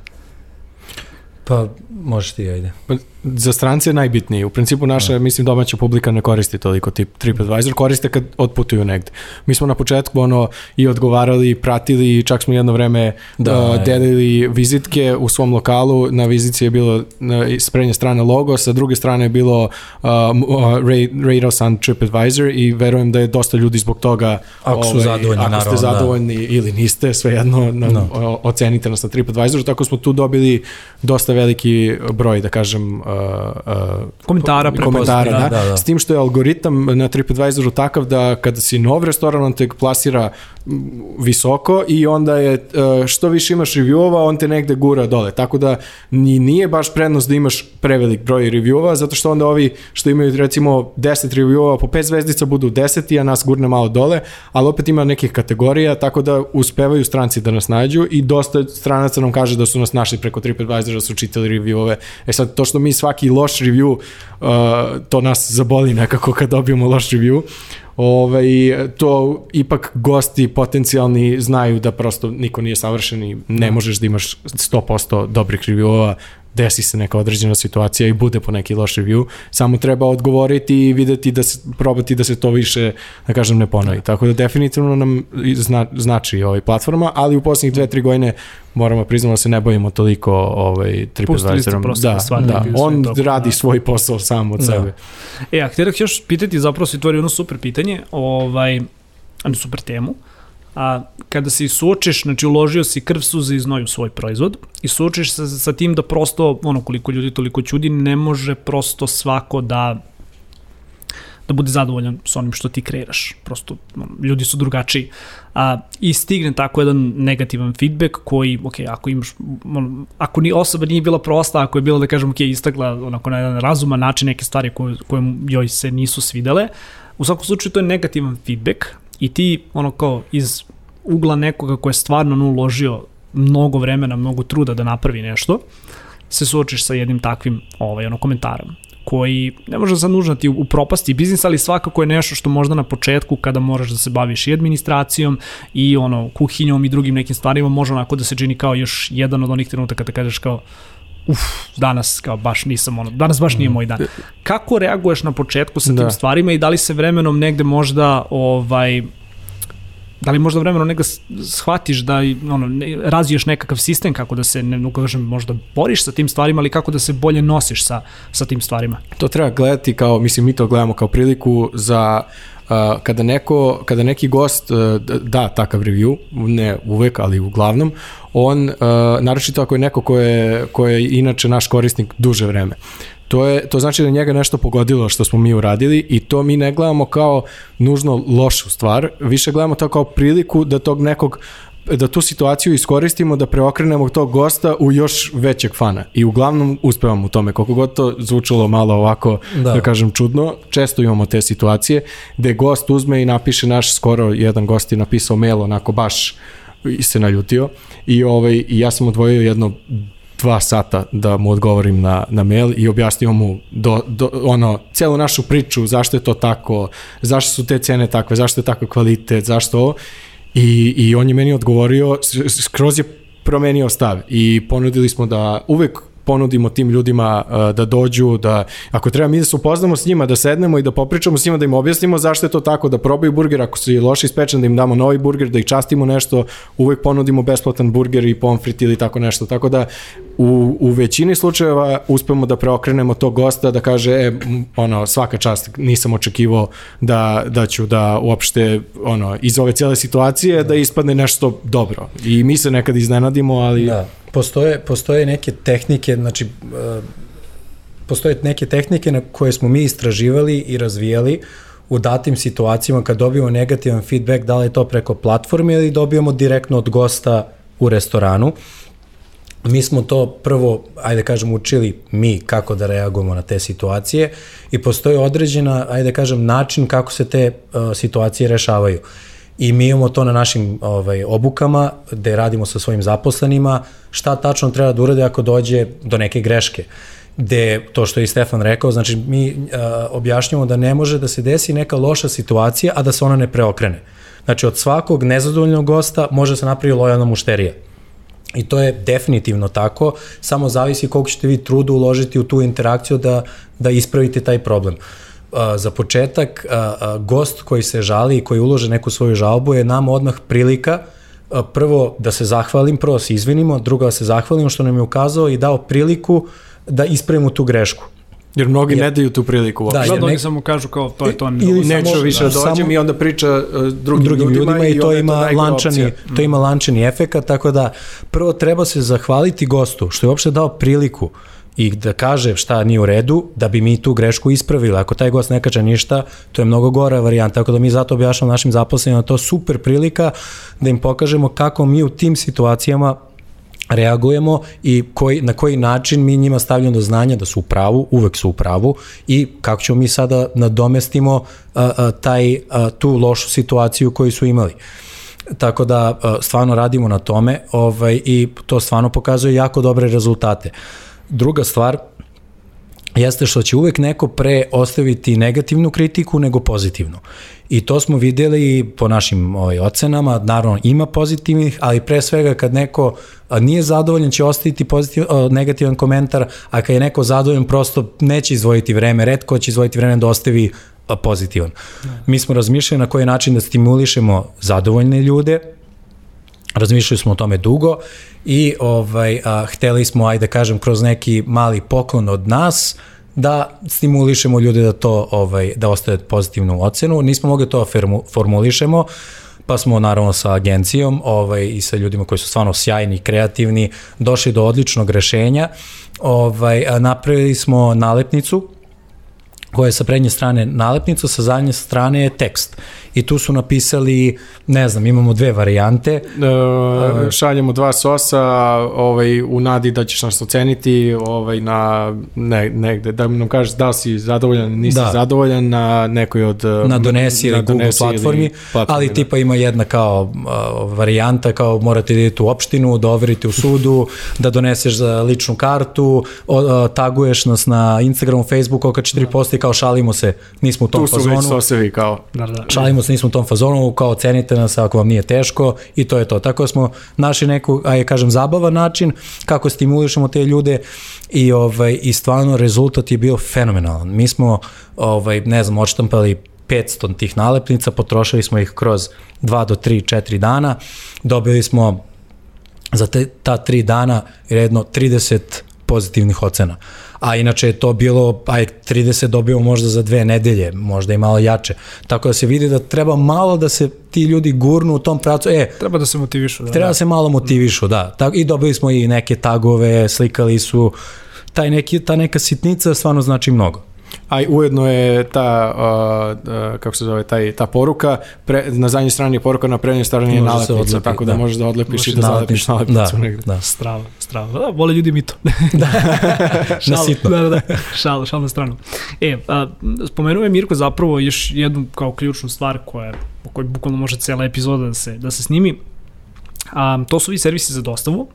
Pa, možeš ti, ajde. Pa, za strance je najbitnije. U principu naša, da. mislim, domaća publika ne koristi toliko tip TripAdvisor, koriste kad otputuju negde. Mi smo na početku ono i odgovarali, pratili, čak smo jedno vreme da, uh, delili vizitke u svom lokalu. Na vizici je bilo na, s prednje strane logo, sa druge strane je bilo uh, uh, rate us on TripAdvisor i verujem da je dosta ljudi zbog toga ako su ovaj, zadovoljni, ako naravno, ste da. zadovoljni da. ili niste, svejedno na, no. ocenite nas na TripAdvisor, tako smo tu dobili dosta veliki broj, da kažem, uh, komentara, komentara da, da, da. S tim što je algoritam na TripAdvisoru takav da kada si nov restoran, on te plasira visoko i onda je uh, što više imaš reviewova, on te negde gura dole. Tako da ni, nije baš prednost da imaš prevelik broj reviewova, zato što onda ovi što imaju recimo 10 reviewova po 5 zvezdica budu 10 a nas gurne malo dole, ali opet ima nekih kategorija, tako da uspevaju stranci da nas nađu i dosta stranaca nam kaže da su nas našli preko TripAdvisora, da su čitali reviewove. E sad, to što mi svaki loš review, uh, to nas zaboli nekako kad dobijemo loš review, ovaj, to ipak gosti potencijalni znaju da prosto niko nije savršen i ne da. možeš da imaš 100% dobrih reviewova desi se neka određena situacija i bude po neki loš review, samo treba odgovoriti i videti da se, probati da se to više, da kažem, ne ponovi. Tako da definitivno nam zna, znači ovaj platforma, ali u poslednjih dve, tri godine moramo priznamo da se ne bojimo toliko ovaj TripAdvisorom. Da, da, da, on toku, radi da. svoj posao sam od da. sebe. E, a htio još pitati, zapravo si otvorio jedno super pitanje, ovaj, super temu. Uh, a kada se suočiš, znači uložio si krv, suze i znoj u svoj proizvod i suočiš se sa tim da prosto, ono koliko ljudi, toliko čudi, ne može prosto svako da da bude zadovoljan sa onim što ti kreiraš. Prosto ljudi su drugačiji. A, I stigne tako jedan negativan feedback koji, ok, ako imaš, on, ako ni osoba nije bila prosta, ako je bila, da kažem, ok, istakla onako na jedan razuman način neke stvari koje, koje joj se nisu svidele, u svakom slučaju to je negativan feedback i ti ono kao iz ugla nekoga ko je stvarno uložio mnogo vremena, mnogo truda da napravi nešto, se suočiš sa jednim takvim ovaj, ono, komentarom koji ne može sad nužno ti u propasti biznis, ali svakako je nešto što možda na početku kada moraš da se baviš i administracijom i ono kuhinjom i drugim nekim stvarima može onako da se čini kao još jedan od onih trenutaka kada kažeš kao uf, danas kao baš nisam ono, danas baš nije moj dan. Kako reaguješ na početku sa tim Da. stvarima i da li se vremenom negde možda ovaj da li možda vremenom negde shvatiš da ono, ne- razviješ nekakav sistem kako da se, ne ne kažem, možda boriš sa tim stvarima, ali kako da se bolje nosiš sa, sa tim stvarima? To treba gledati kao, mislim, mi to gledamo kao priliku za uh, kada, neko, kada neki gost uh, da takav review, ne uvek, ali uglavnom, on, uh, naročito ako je neko ko je, ko je inače naš korisnik duže vreme, To, je, to znači da njega nešto pogodilo što smo mi uradili i to mi ne gledamo kao nužno lošu stvar, više gledamo to kao priliku da tog nekog da tu situaciju iskoristimo da preokrenemo tog gosta u još većeg fana. I uglavnom uspevamo u tome. Koliko god to zvučalo malo ovako da, Da. da kažem čudno često imamo te situacije gde gost uzme i napiše naš skoro jedan gost je napisao mail onako baš i se naljutio i ovaj i ja sam odvojio jedno dva sata da mu odgovorim na, na mail i objasnio mu do, do, ono, celu našu priču, zašto je to tako, zašto su te cene takve, zašto je takav kvalitet, zašto ovo. I, I on je meni odgovorio, skroz je promenio stav i ponudili smo da uvek ponudimo tim ljudima uh, da dođu, da ako treba mi da se upoznamo s njima, da sednemo i da popričamo s njima, da im objasnimo zašto je to tako, da probaju burger, ako su loše ispečen, da im damo novi burger, da ih častimo nešto, uvek ponudimo besplatan burger i pomfrit ili tako nešto. Tako da u, u većini slučajeva uspemo da preokrenemo tog gosta da kaže, e, ono, svaka čast, nisam očekivao da, da ću da uopšte, ono, iz ove cijele situacije da ispadne nešto dobro. I mi se nekad iznenadimo, ali... Da, postoje, postoje neke tehnike, znači, e, postoje neke tehnike na koje smo mi istraživali i razvijali u datim situacijama kad dobijemo negativan feedback, da li je to preko platforme ili dobijamo direktno od gosta u restoranu. Mi smo to prvo, ajde kažem, učili mi kako da reagujemo na te situacije i postoji određena, ajde kažem, način kako se te uh, situacije rešavaju. I mi imamo to na našim ovaj, obukama, gde radimo sa svojim zaposlenima, šta tačno treba da urade ako dođe do neke greške gde to što je i Stefan rekao, znači mi uh, objašnjamo da ne može da se desi neka loša situacija, a da se ona ne preokrene. Znači od svakog nezadovoljnog gosta može se napraviti lojalna mušterija. I to je definitivno tako, samo zavisi koliko ćete vi truda uložiti u tu interakciju da, da ispravite taj problem. Uh, za početak, uh, uh, gost koji se žali i koji ulože neku svoju žalbu je nam odmah prilika uh, prvo da se zahvalim, prvo da se izvinimo, drugo da se zahvalim što nam je ukazao i dao priliku da ispravimo tu grešku. Jer mnogi Jer- ne daju tu priliku uopšte. Da, jer mnogi nek- samo kažu kao to je to. Ili Ili samo- Neću više da da, dođem samo- i onda priča uh, drugim, drugim ljudima, i to ima najgora lančani, opcija. to ima lančani efekat, tako da prvo treba se zahvaliti gostu što je uopšte dao priliku i da kaže šta nije u redu, da bi mi tu grešku ispravili. Ako taj gost ne kaže ništa, to je mnogo gora varijanta, tako da mi zato objašnjamo našim zaposlenima to je super prilika da im pokažemo kako mi u tim situacijama reagujemo i koji, na koji način mi njima stavljamo do znanja da su u pravu, uvek su u pravu i kako ćemo mi sada nadomestimo a, a, taj, a, tu lošu situaciju koju su imali. Tako da stvarno radimo na tome ovaj, i to stvarno pokazuje jako dobre rezultate. Druga stvar, jeste što će uvek neko pre ostaviti negativnu kritiku nego pozitivnu. I to smo videli po našim ovaj, ocenama, naravno ima pozitivnih, ali pre svega kad neko nije zadovoljan će ostaviti pozitiv, negativan komentar, a kad je neko zadovoljan prosto neće izdvojiti vreme, redko će izdvojiti vreme da ostavi pozitivan. Mi smo razmišljali na koji način da stimulišemo zadovoljne ljude, razmišljali smo o tome dugo i ovaj, a, hteli smo, ajde da kažem, kroz neki mali poklon od nas, da stimulišemo ljude da to ovaj da ostave pozitivnu ocenu. Nismo mogli to formulišemo, pa smo naravno sa agencijom ovaj, i sa ljudima koji su stvarno sjajni i kreativni došli do odličnog rešenja. Ovaj, napravili smo nalepnicu koja je sa prednje strane nalepnica, sa zadnje strane je tekst. I tu su napisali, ne znam, imamo dve varijante. E, šaljemo dva sosa ovaj, u nadi da ćeš nas oceniti ovaj, na ne, negde, da nam kažeš da li si zadovoljan, nisi da. zadovoljan na nekoj od... Na donesi ili Google donesi platformi, ili platformi, ali da. tipa ima jedna kao uh, varijanta, kao morate da idete u opštinu, da overite u sudu, da doneseš za ličnu kartu, o, uh, taguješ nas na Instagramu, Facebooku, oko 4% i kao šalimo se, nismo u tom fazonu. Tu su već sosevi kao. Da, da. Šalimo se, nismo u tom fazonu, kao cenite nas ako vam nije teško i to je to. Tako smo našli neku, aj kažem, zabavan način kako stimulišemo te ljude i, ovaj, i stvarno rezultat je bio fenomenalan. Mi smo, ovaj, ne znam, odštampali 500 tih nalepnica, potrošili smo ih kroz 2 do 3, 4 dana, dobili smo za te, ta 3 dana redno 30 pozitivnih ocena. A inače je to bilo, aj 30 dobio možda za dve nedelje, možda i malo jače. Tako da se vidi da treba malo da se ti ljudi gurnu u tom pracu. E, treba da se motivišu. Da, treba da se malo motivišu, da. I dobili smo i neke tagove, slikali su, taj neki, ta neka sitnica stvarno znači mnogo a ujedno je ta, uh, uh, kako se zove, taj, ta poruka, pre, na zadnjoj strani je poruka, na prednjoj strani je nalepnica, tako da, da možeš da odlepiš i da zalepiš nalepnicu da, negde. Da, strava, strava. Da, vole ljudi mi to. da, na sitno. Da, da, da, šal, šal na stranu. E, a, spomenuo je Mirko zapravo još jednu kao ključnu stvar koja, po kojoj bukvalno može cela epizoda da se, da se snimi. A, to su vi servisi za dostavu,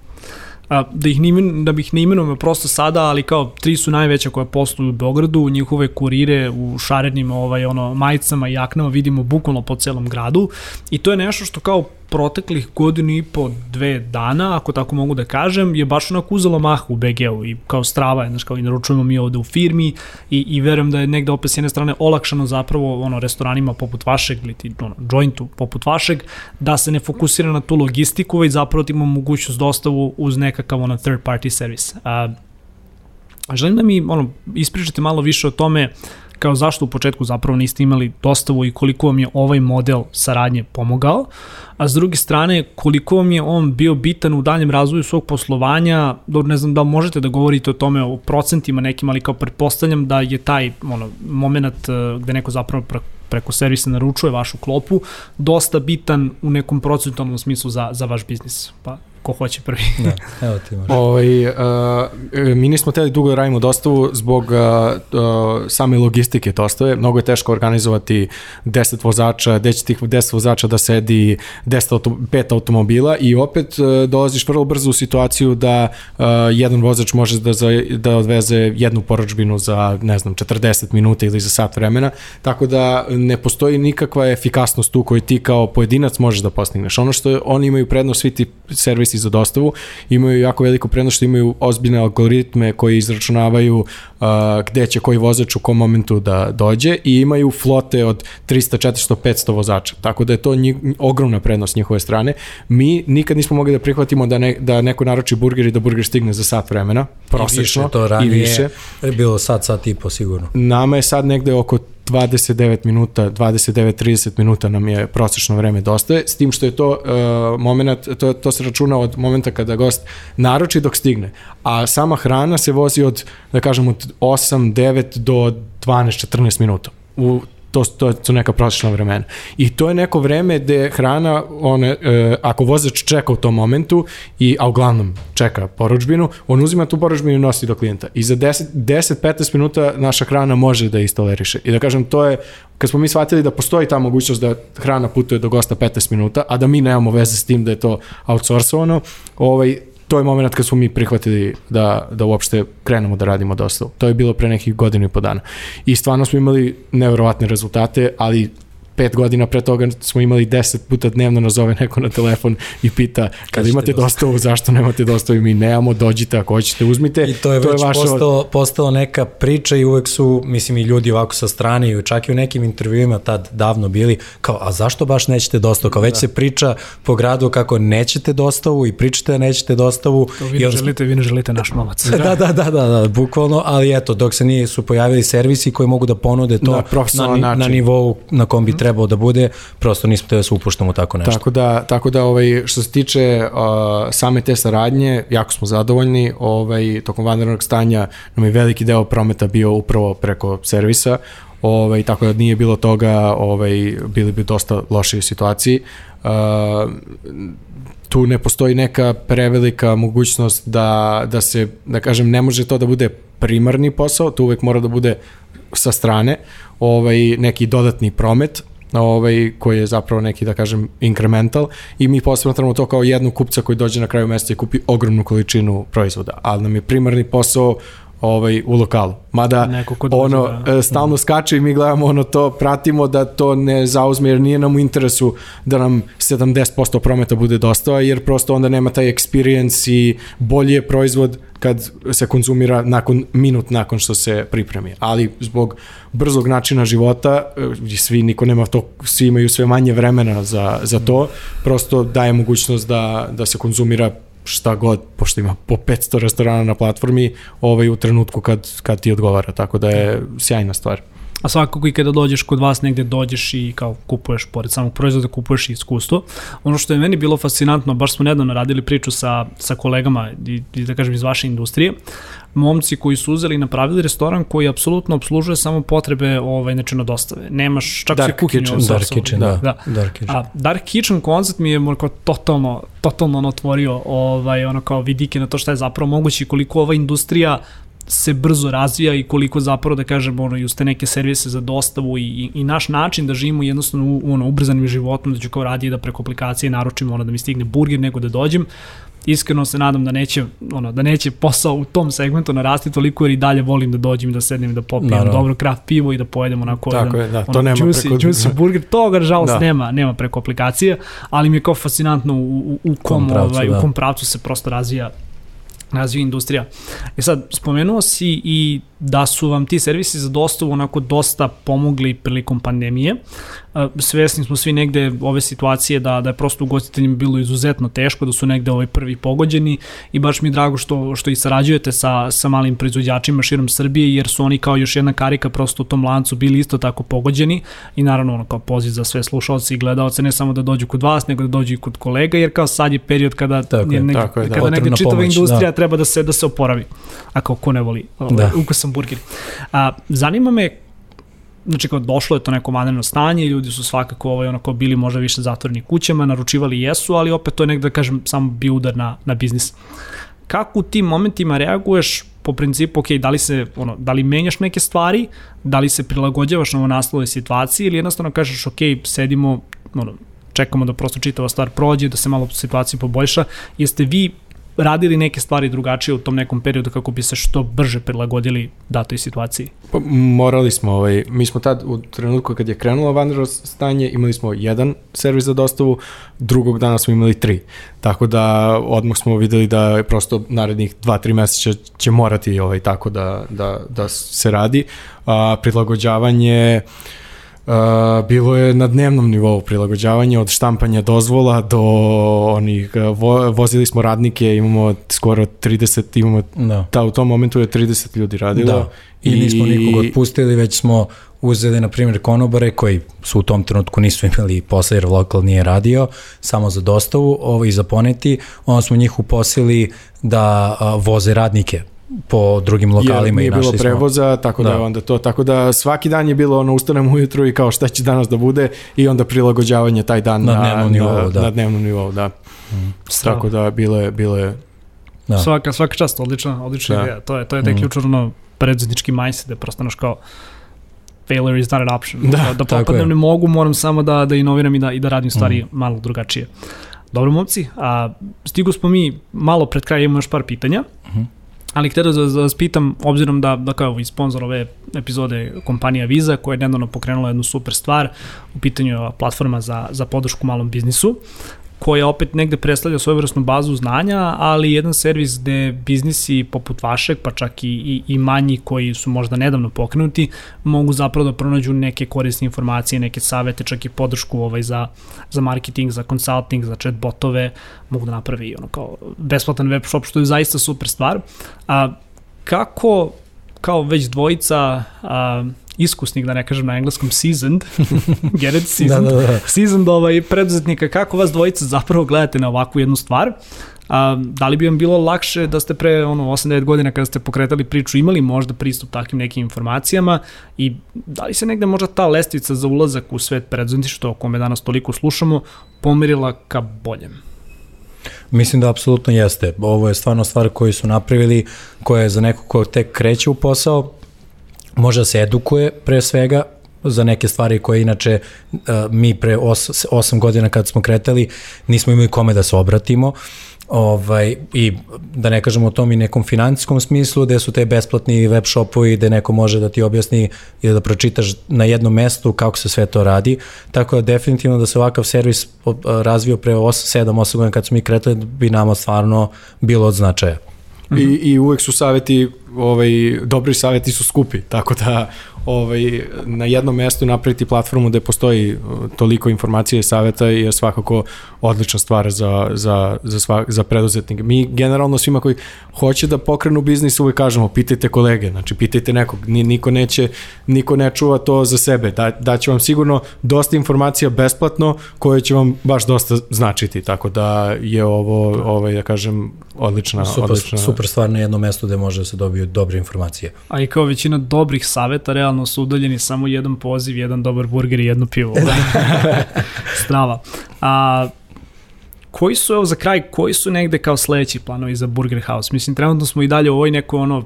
a, da ih ne, da bih ne imenujem prosto sada, ali kao tri su najveća koja posluju u Beogradu, njihove kurire u šarenim ovaj, ono, majicama i jaknama vidimo bukvalno po celom gradu. I to je nešto što kao proteklih godinu i po dve dana, ako tako mogu da kažem, je baš onako uzelo mah u BG-u i kao strava, znaš, kao i naručujemo mi ovde u firmi i, i verujem da je negde opet s jedne strane olakšano zapravo ono, restoranima poput vašeg ili ti, ono, jointu poput vašeg, da se ne fokusira na tu logistiku, već zapravo ti ima mogućnost dostavu uz nekakav ono, third party service. A, želim da mi ono, ispričate malo više o tome kao zašto u početku zapravo niste imali dostavu i koliko vam je ovaj model saradnje pomogao, a s druge strane koliko vam je on bio bitan u daljem razvoju svog poslovanja, ne znam da možete da govorite o tome o procentima nekim, ali kao pretpostavljam da je taj ono, moment eh, gde neko zapravo preko servisa naručuje vašu klopu, dosta bitan u nekom procentualnom smislu za, za vaš biznis. Pa ko hoće prvi. da, evo ti možeš. Ovaj, uh, mi nismo teli dugo da radimo dostavu zbog uh, uh, same logistike dostave. Mnogo je teško organizovati 10 vozača, gde će tih 10 vozača da sedi 10 auto, 5 automobila i opet uh, dolaziš vrlo brzo u situaciju da uh, jedan vozač može da, za, da odveze jednu poročbinu za, ne znam, 40 minuta ili za sat vremena, tako da ne postoji nikakva efikasnost tu koju ti kao pojedinac možeš da postigneš. Ono što oni imaju prednost, svi ti servisi servisi za dostavu, imaju jako veliko prednost što imaju ozbiljne algoritme koji izračunavaju uh, gde će koji vozač u kom momentu da dođe i imaju flote od 300, 400, 500 vozača. Tako da je to njih, ogromna prednost njihove strane. Mi nikad nismo mogli da prihvatimo da, ne, da neko naroči burger i da burger stigne za sat vremena, prosečno. I više, to ranije i više. je bilo sat, sat i po sigurno. Nama je sad negde oko 29 minuta, 29-30 minuta nam je prosečno vreme dostaje, s tim što je to uh, moment, to, to se računa od momenta kada gost naroči dok stigne, a sama hrana se vozi od, da kažem, od 8-9 do 12-14 minuta. U to, to su neka prosječna vremena. I to je neko vreme gde hrana, one, e, ako vozač čeka u tom momentu, i, a uglavnom čeka poručbinu, on uzima tu poručbinu i nosi do klijenta. I za 10-15 minuta naša hrana može da istoleriše. I da kažem, to je, kad smo mi shvatili da postoji ta mogućnost da hrana putuje do gosta 15 minuta, a da mi nemamo veze s tim da je to outsourcovano, ovaj, to je moment kad smo mi prihvatili da, da uopšte krenemo da radimo dostavu. To je bilo pre nekih godinu i po dana. I stvarno smo imali neverovatne rezultate, ali pet godina pre toga smo imali 10 puta dnevno nazove neko na telefon i pita kada imate dostavu, zašto nemate dostavu i mi nemamo, dođite ako hoćete, uzmite. I to je to već je vaša... postao, postao neka priča i uvek su, mislim i ljudi ovako sa strane i čak i u nekim intervjuima tad davno bili kao, a zašto baš nećete dostavu? Kao već da. se priča po gradu kako nećete dostavu i pričate da nećete dostavu. Kao vi ne želite, vi ne želite naš novac. da, da, da, da, da, bukvalno, ali eto, dok se nije su pojavili servisi koji mogu da ponude to da, na, na nivou na kom bi trebao da bude, prosto nismo te da se upuštamo tako nešto. Tako da, tako da ovaj, što se tiče uh, same te saradnje, jako smo zadovoljni. Ovaj, tokom vanrednog stanja nam je veliki deo prometa bio upravo preko servisa, ovaj, tako da nije bilo toga, ovaj, bili bi dosta lošije situaciji. Uh, tu ne postoji neka prevelika mogućnost da, da se, da kažem, ne može to da bude primarni posao, to uvek mora da bude sa strane ovaj, neki dodatni promet, ovaj, koji je zapravo neki, da kažem, incremental i mi posmatramo to kao jednu kupca koji dođe na kraju meseca i kupi ogromnu količinu proizvoda, ali nam je primarni posao ovaj, u lokalu. Mada ono da. e, stalno skače i mi gledamo ono to, pratimo da to ne zauzme jer nije nam u interesu da nam 70% prometa bude dosta, jer prosto onda nema taj experience i bolji je proizvod kad se konzumira nakon minut nakon što se pripremi. Ali zbog brzog načina života, e, svi niko nema to, svi imaju sve manje vremena za, za to, prosto daje mogućnost da, da se konzumira šta god, pošto ima po 500 restorana na platformi, ovaj, u trenutku kad, kad ti odgovara, tako da je sjajna stvar. A svakako i kada dođeš kod vas negde dođeš i kao kupuješ, pored samog proizvoda, kupuješ i iskustvo. Ono što je meni bilo fascinantno, baš smo nedavno radili priču sa, sa kolegama, i, i da kažem iz vaše industrije, momci koji su uzeli i napravili restoran koji apsolutno obslužuje samo potrebe ovaj, znači na dostave. Nemaš čak Dark se kuhinju kitchen, Dark kitchen, da. da. Dark kitchen. A Dark Kitchen koncept mi je kao totalno, totalno ono otvorio ovaj, ono kao vidike na to šta je zapravo moguće i koliko ova industrija se brzo razvija i koliko zapravo da kažemo ono i uz te neke servise za dostavu i, i, i naš način da živimo jednostavno u, ono ubrzanim životom da ću kao radije da preko aplikacije naručim ono da mi stigne burger nego da dođem iskreno se nadam da neće ono da neće posao u tom segmentu narasti toliko jer i dalje volim da dođem da sednem i da popijem Naravno. dobro kraft pivo i da pojedem onako Tako jedan, je, da, to nema juicy, preko- juicy burger toga nažalost Da. nema nema preko aplikacije ali mi je kao fascinantno u, u, u kom, Kom pravcu, ovaj, da. u kom pravcu se prosto razvija razvija industrija. E sad, spomenuo si i da su vam ti servisi za dostavu onako dosta pomogli prilikom pandemije. E, Svesni smo svi negde ove situacije da, da je prosto ugostiteljima bilo izuzetno teško, da su negde ovaj prvi pogođeni i baš mi je drago što, što i sarađujete sa, sa malim proizvođačima širom Srbije jer su oni kao još jedna karika prosto u tom lancu bili isto tako pogođeni i naravno ono kao poziv za sve slušalce i gledaoce ne samo da dođu kod vas nego da dođu i kod kolega jer kao sad je period kada, Tako je, negde, tako je, da. kada negde čitava pomoć, industrija da. treba da se da se oporavi. A kao ko ne voli ovaj, Da. ukusan burger. A, zanima me znači kao došlo je to neko vanredno stanje, ljudi su svakako ovaj, onako bili možda više zatvoreni kućama, naručivali jesu, ali opet to je negde da kažem samo bio udar na, na biznis. Kako u tim momentima reaguješ po principu, ok, da li se, ono, da li menjaš neke stvari, da li se prilagođavaš novo naslovoj situaciji ili jednostavno kažeš, ok, sedimo, ono, čekamo da prosto čitava stvar prođe, da se malo situacija poboljša. Jeste vi radili neke stvari drugačije u tom nekom periodu kako bi se što brže prilagodili datoj situaciji? Pa, morali smo, ovaj, mi smo tad u trenutku kad je krenulo vanredno stanje imali smo jedan servis za dostavu, drugog dana smo imali tri. Tako da odmah smo videli da je prosto narednih 2-3 meseca će morati ovaj, tako da, da, da se radi. A, prilagođavanje Uh, bilo je na dnevnom nivou prilagođavanje od štampanja dozvola do onih uh, vo, vozili smo radnike imamo skoro 30 imamo Da. ta u tom momentu je 30 ljudi radilo Da. I, I nismo nikog otpustili, već smo uzeli, na primjer, konobare koji su u tom trenutku nisu imali posao jer lokal nije radio, samo za dostavu ovo, i za poneti, onda smo njih uposlili da a, voze radnike po drugim lokalima Jer nije i našli bilo smo. prevoza, tako da. Da. je onda to, tako da svaki dan je bilo ono ustanem ujutru i kao šta će danas da bude i onda prilagođavanje taj dan Na dnevnom nivou, na, da. na dnevnom nivou, da. Tako da bilo je, bilo je Da. Svaka, svaka čast, odlična, odlična Da. ideja. To je, to je taj Mhm. ključ ono predsednički mindset, da je prosto naš kao failure is not an option. Da, da, da popadnem ne mogu, moram samo da, da inoviram i da, i da radim stvari Mhm. malo drugačije. Dobro, momci, a, stigu smo mi malo pred kraj, imamo još par pitanja. Mhm. Ali htio da, da vas pitam, obzirom da, da kao i sponsor ove epizode kompanija Visa, koja je nedavno pokrenula jednu super stvar, u pitanju platforma za, za podršku malom biznisu, koja opet negde predstavlja svojevrsnu bazu znanja, ali jedan servis gde biznisi poput vašeg, pa čak i, i, i manji koji su možda nedavno pokrenuti, mogu zapravo da pronađu neke korisne informacije, neke savete, čak i podršku ovaj za, za marketing, za consulting, za chat botove, mogu da napravi ono kao besplatan web shop, što je zaista super stvar. A, kako kao već dvojica a, iskusnik, da ne kažem na engleskom seasoned, get it, seasoned, Da, da, da. seasoned ovaj, preduzetnika, kako vas dvojica zapravo gledate na ovakvu jednu stvar? A, da li bi vam bilo lakše da ste pre ono, 8-9 godina kada ste pokretali priču imali možda pristup takvim nekim informacijama i da li se negde možda ta lestvica za ulazak u svet preduzetništva o kome danas toliko slušamo pomerila ka boljem? Mislim da apsolutno jeste. Ovo je stvarno stvar koju su napravili, koja je za nekog ko tek kreće u posao, može da se edukuje pre svega za neke stvari koje inače uh, mi pre 8 godina kad smo kretali nismo imali kome da se obratimo ovaj, i da ne kažemo o tom i nekom financijskom smislu, gde su te besplatni web shopovi gde neko može da ti objasni i da pročitaš na jednom mestu kako se sve to radi, tako da definitivno da se ovakav servis razvio pre 8, 7, 8 godina kad smo mi kretali bi nama stvarno bilo od značaja. I, I uvek su saveti, ovaj, dobri saveti su skupi, tako da ovaj, na jednom mestu napraviti platformu gde postoji uh, toliko informacije i saveta je svakako odlična stvar za, za, za, svak, za preduzetnike. Mi generalno svima koji hoće da pokrenu biznis uvek kažemo pitajte kolege, znači pitajte nekog, niko neće, niko ne čuva to za sebe, da, da će vam sigurno dosta informacija besplatno koje će vam baš dosta značiti, tako da je ovo, ovaj, da kažem, odlična, super, odlična... Super stvar na jednom mestu gde može da se dobiju dobre informacije. A i kao većina dobrih saveta, realno su udaljeni samo jedan poziv, jedan dobar burger i jedno pivo. Strava. A, koji su, evo za kraj, koji su negde kao sledeći planovi za Burger House? Mislim, trenutno smo i dalje u ovoj neko ono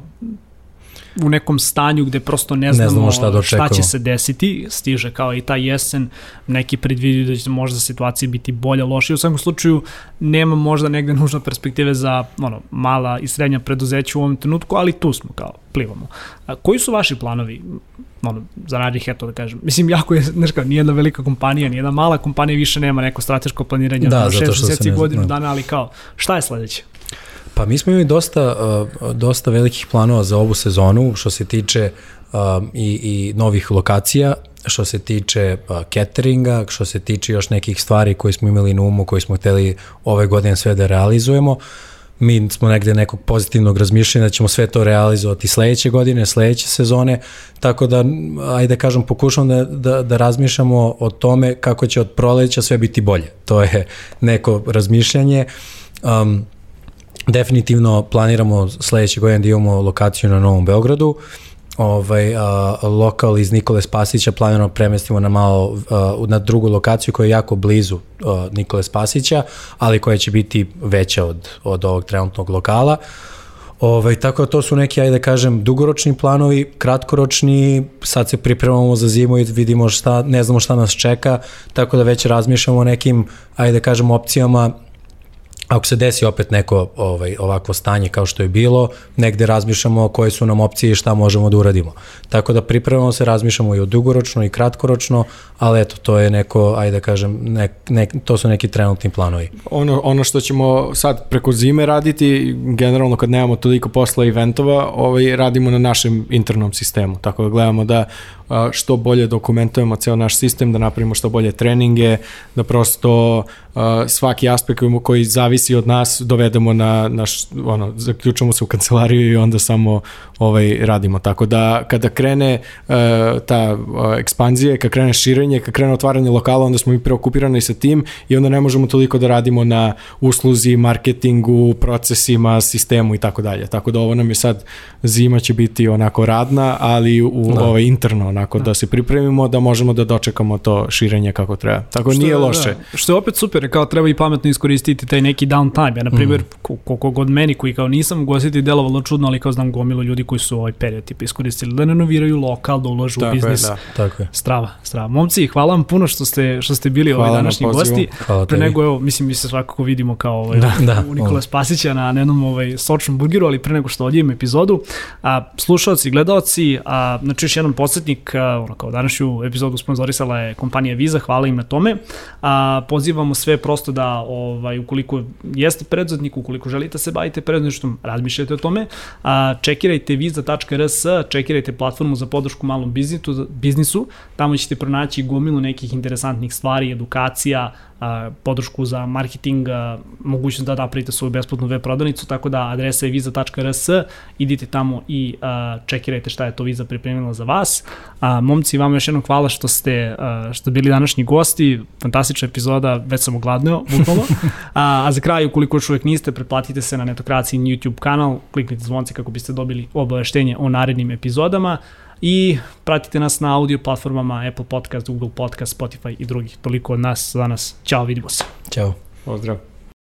u nekom stanju gde prosto ne znamo, ne znamo šta, da šta će se desiti, stiže kao i ta jesen, neki predvidio da će možda situacija biti bolja, lošija, u svakom slučaju nema možda negde nužno perspektive za ono, mala i srednja preduzeća u ovom trenutku, ali tu smo kao, plivamo. A, koji su vaši planovi? ono, za radih, eto da kažem. Mislim, jako je, znaš kao, nijedna velika kompanija, nijedna mala kompanija više nema neko strateško planiranje da, šest meseci godinu dana, ali kao, šta je sledeće? Pa mi smo imali dosta, uh, dosta velikih planova za ovu sezonu što se tiče uh, i, i novih lokacija, što se tiče uh, cateringa, što se tiče još nekih stvari koje smo imali na umu, koje smo hteli ove godine sve da realizujemo. Mi smo negde nekog pozitivnog razmišljanja da ćemo sve to realizovati sledeće godine, sledeće sezone, tako da, ajde da kažem, pokušamo da, da, da razmišljamo o tome kako će od proleća sve biti bolje. To je neko razmišljanje. Um, Definitivno planiramo sledeće godine da imamo lokaciju na Novom Beogradu. Ovaj, a, lokal iz Nikole Spasića planiramo premestimo na malo a, na drugu lokaciju koja je jako blizu a, Nikole Spasića, ali koja će biti veća od, od ovog trenutnog lokala. Ovaj, tako da to su neki, ajde da kažem, dugoročni planovi, kratkoročni, sad se pripremamo za zimu i vidimo šta, ne znamo šta nas čeka, tako da već razmišljamo o nekim, ajde da kažem, opcijama ako se desi opet neko ovaj, ovakvo stanje kao što je bilo, negde razmišljamo koje su nam opcije i šta možemo da uradimo. Tako da pripremamo se, razmišljamo i o dugoročno i kratkoročno, ali eto, to je neko, ajde da kažem, ne, ne, to su neki trenutni planovi. Ono, ono što ćemo sad preko zime raditi, generalno kad nemamo toliko posla i eventova, ovaj, radimo na našem internom sistemu, tako da gledamo da što bolje dokumentujemo ceo naš sistem, da napravimo što bolje treninge, da prosto svaki aspekt koji zavisi od nas dovedemo na naš, ono, zaključamo se u kancelariju i onda samo ovaj, radimo. Tako da kada krene uh, ta uh, ekspanzija, kada krene širenje, kada krene otvaranje lokala, onda smo mi preokupirani sa tim i onda ne možemo toliko da radimo na usluzi, marketingu, procesima, sistemu i tako dalje. Tako da ovo nam je sad, zima će biti onako radna, ali u da. ovaj, interno, onako da. da se pripremimo da možemo da dočekamo to širenje kako treba. Tako što, nije loše. Da, što je opet super, kao treba i pametno iskoristiti taj neki downtime. Ja, na primjer, mm. koliko god meni koji kao nisam ugostiti delovalo čudno, ali kao znam gomilu ljudi koji su ovaj period tipa iskoristili da renoviraju lokal, da ulažu tako u biznis. Je, da. Tako je. Strava, strava. Momci, hvala vam puno što ste, što ste bili ovaj današnji gosti. Hvala Pre nego, evo, mislim, mi se svakako vidimo kao ovaj, da, da, u Nikola Spasića na jednom ovaj, sočnom burgeru, ali pre nego što odjevim epizodu, a, slušalci, gledalci, a, znači još jedan podsjetnik, a, ono, kao današnju epizodu sponzorisala je kompanija Visa, hvala im na tome. A, pozivamo sve prosto da, ovaj, ukoliko jeste preduzetnik, ukoliko želite da se bavite preduzetništvom, razmišljajte o tome. A, čekirajte visa.rs, čekirajte platformu za podršku malom biznisu, tamo ćete pronaći gomilu nekih interesantnih stvari, edukacija, a, podršku za marketing, mogućnost da napravite svoju besplatnu web prodavnicu, tako da adresa je viza.rs, idite tamo i a, čekirajte šta je to Viza pripremila za vas. A, momci, vam još jednom hvala što ste, a, što bili današnji gosti, fantastična epizoda, već sam ogladneo, bukvalno. a, a za kraj, ukoliko još uvek niste, pretplatite se na Netokraciji YouTube kanal, kliknite zvonce kako biste dobili obaveštenje o narednim epizodama i pratite nas na audio platformama Apple Podcast, Google Podcast, Spotify i drugih. Toliko od nas za nas. Ćao, vidimo se. Ćao. Pozdrav.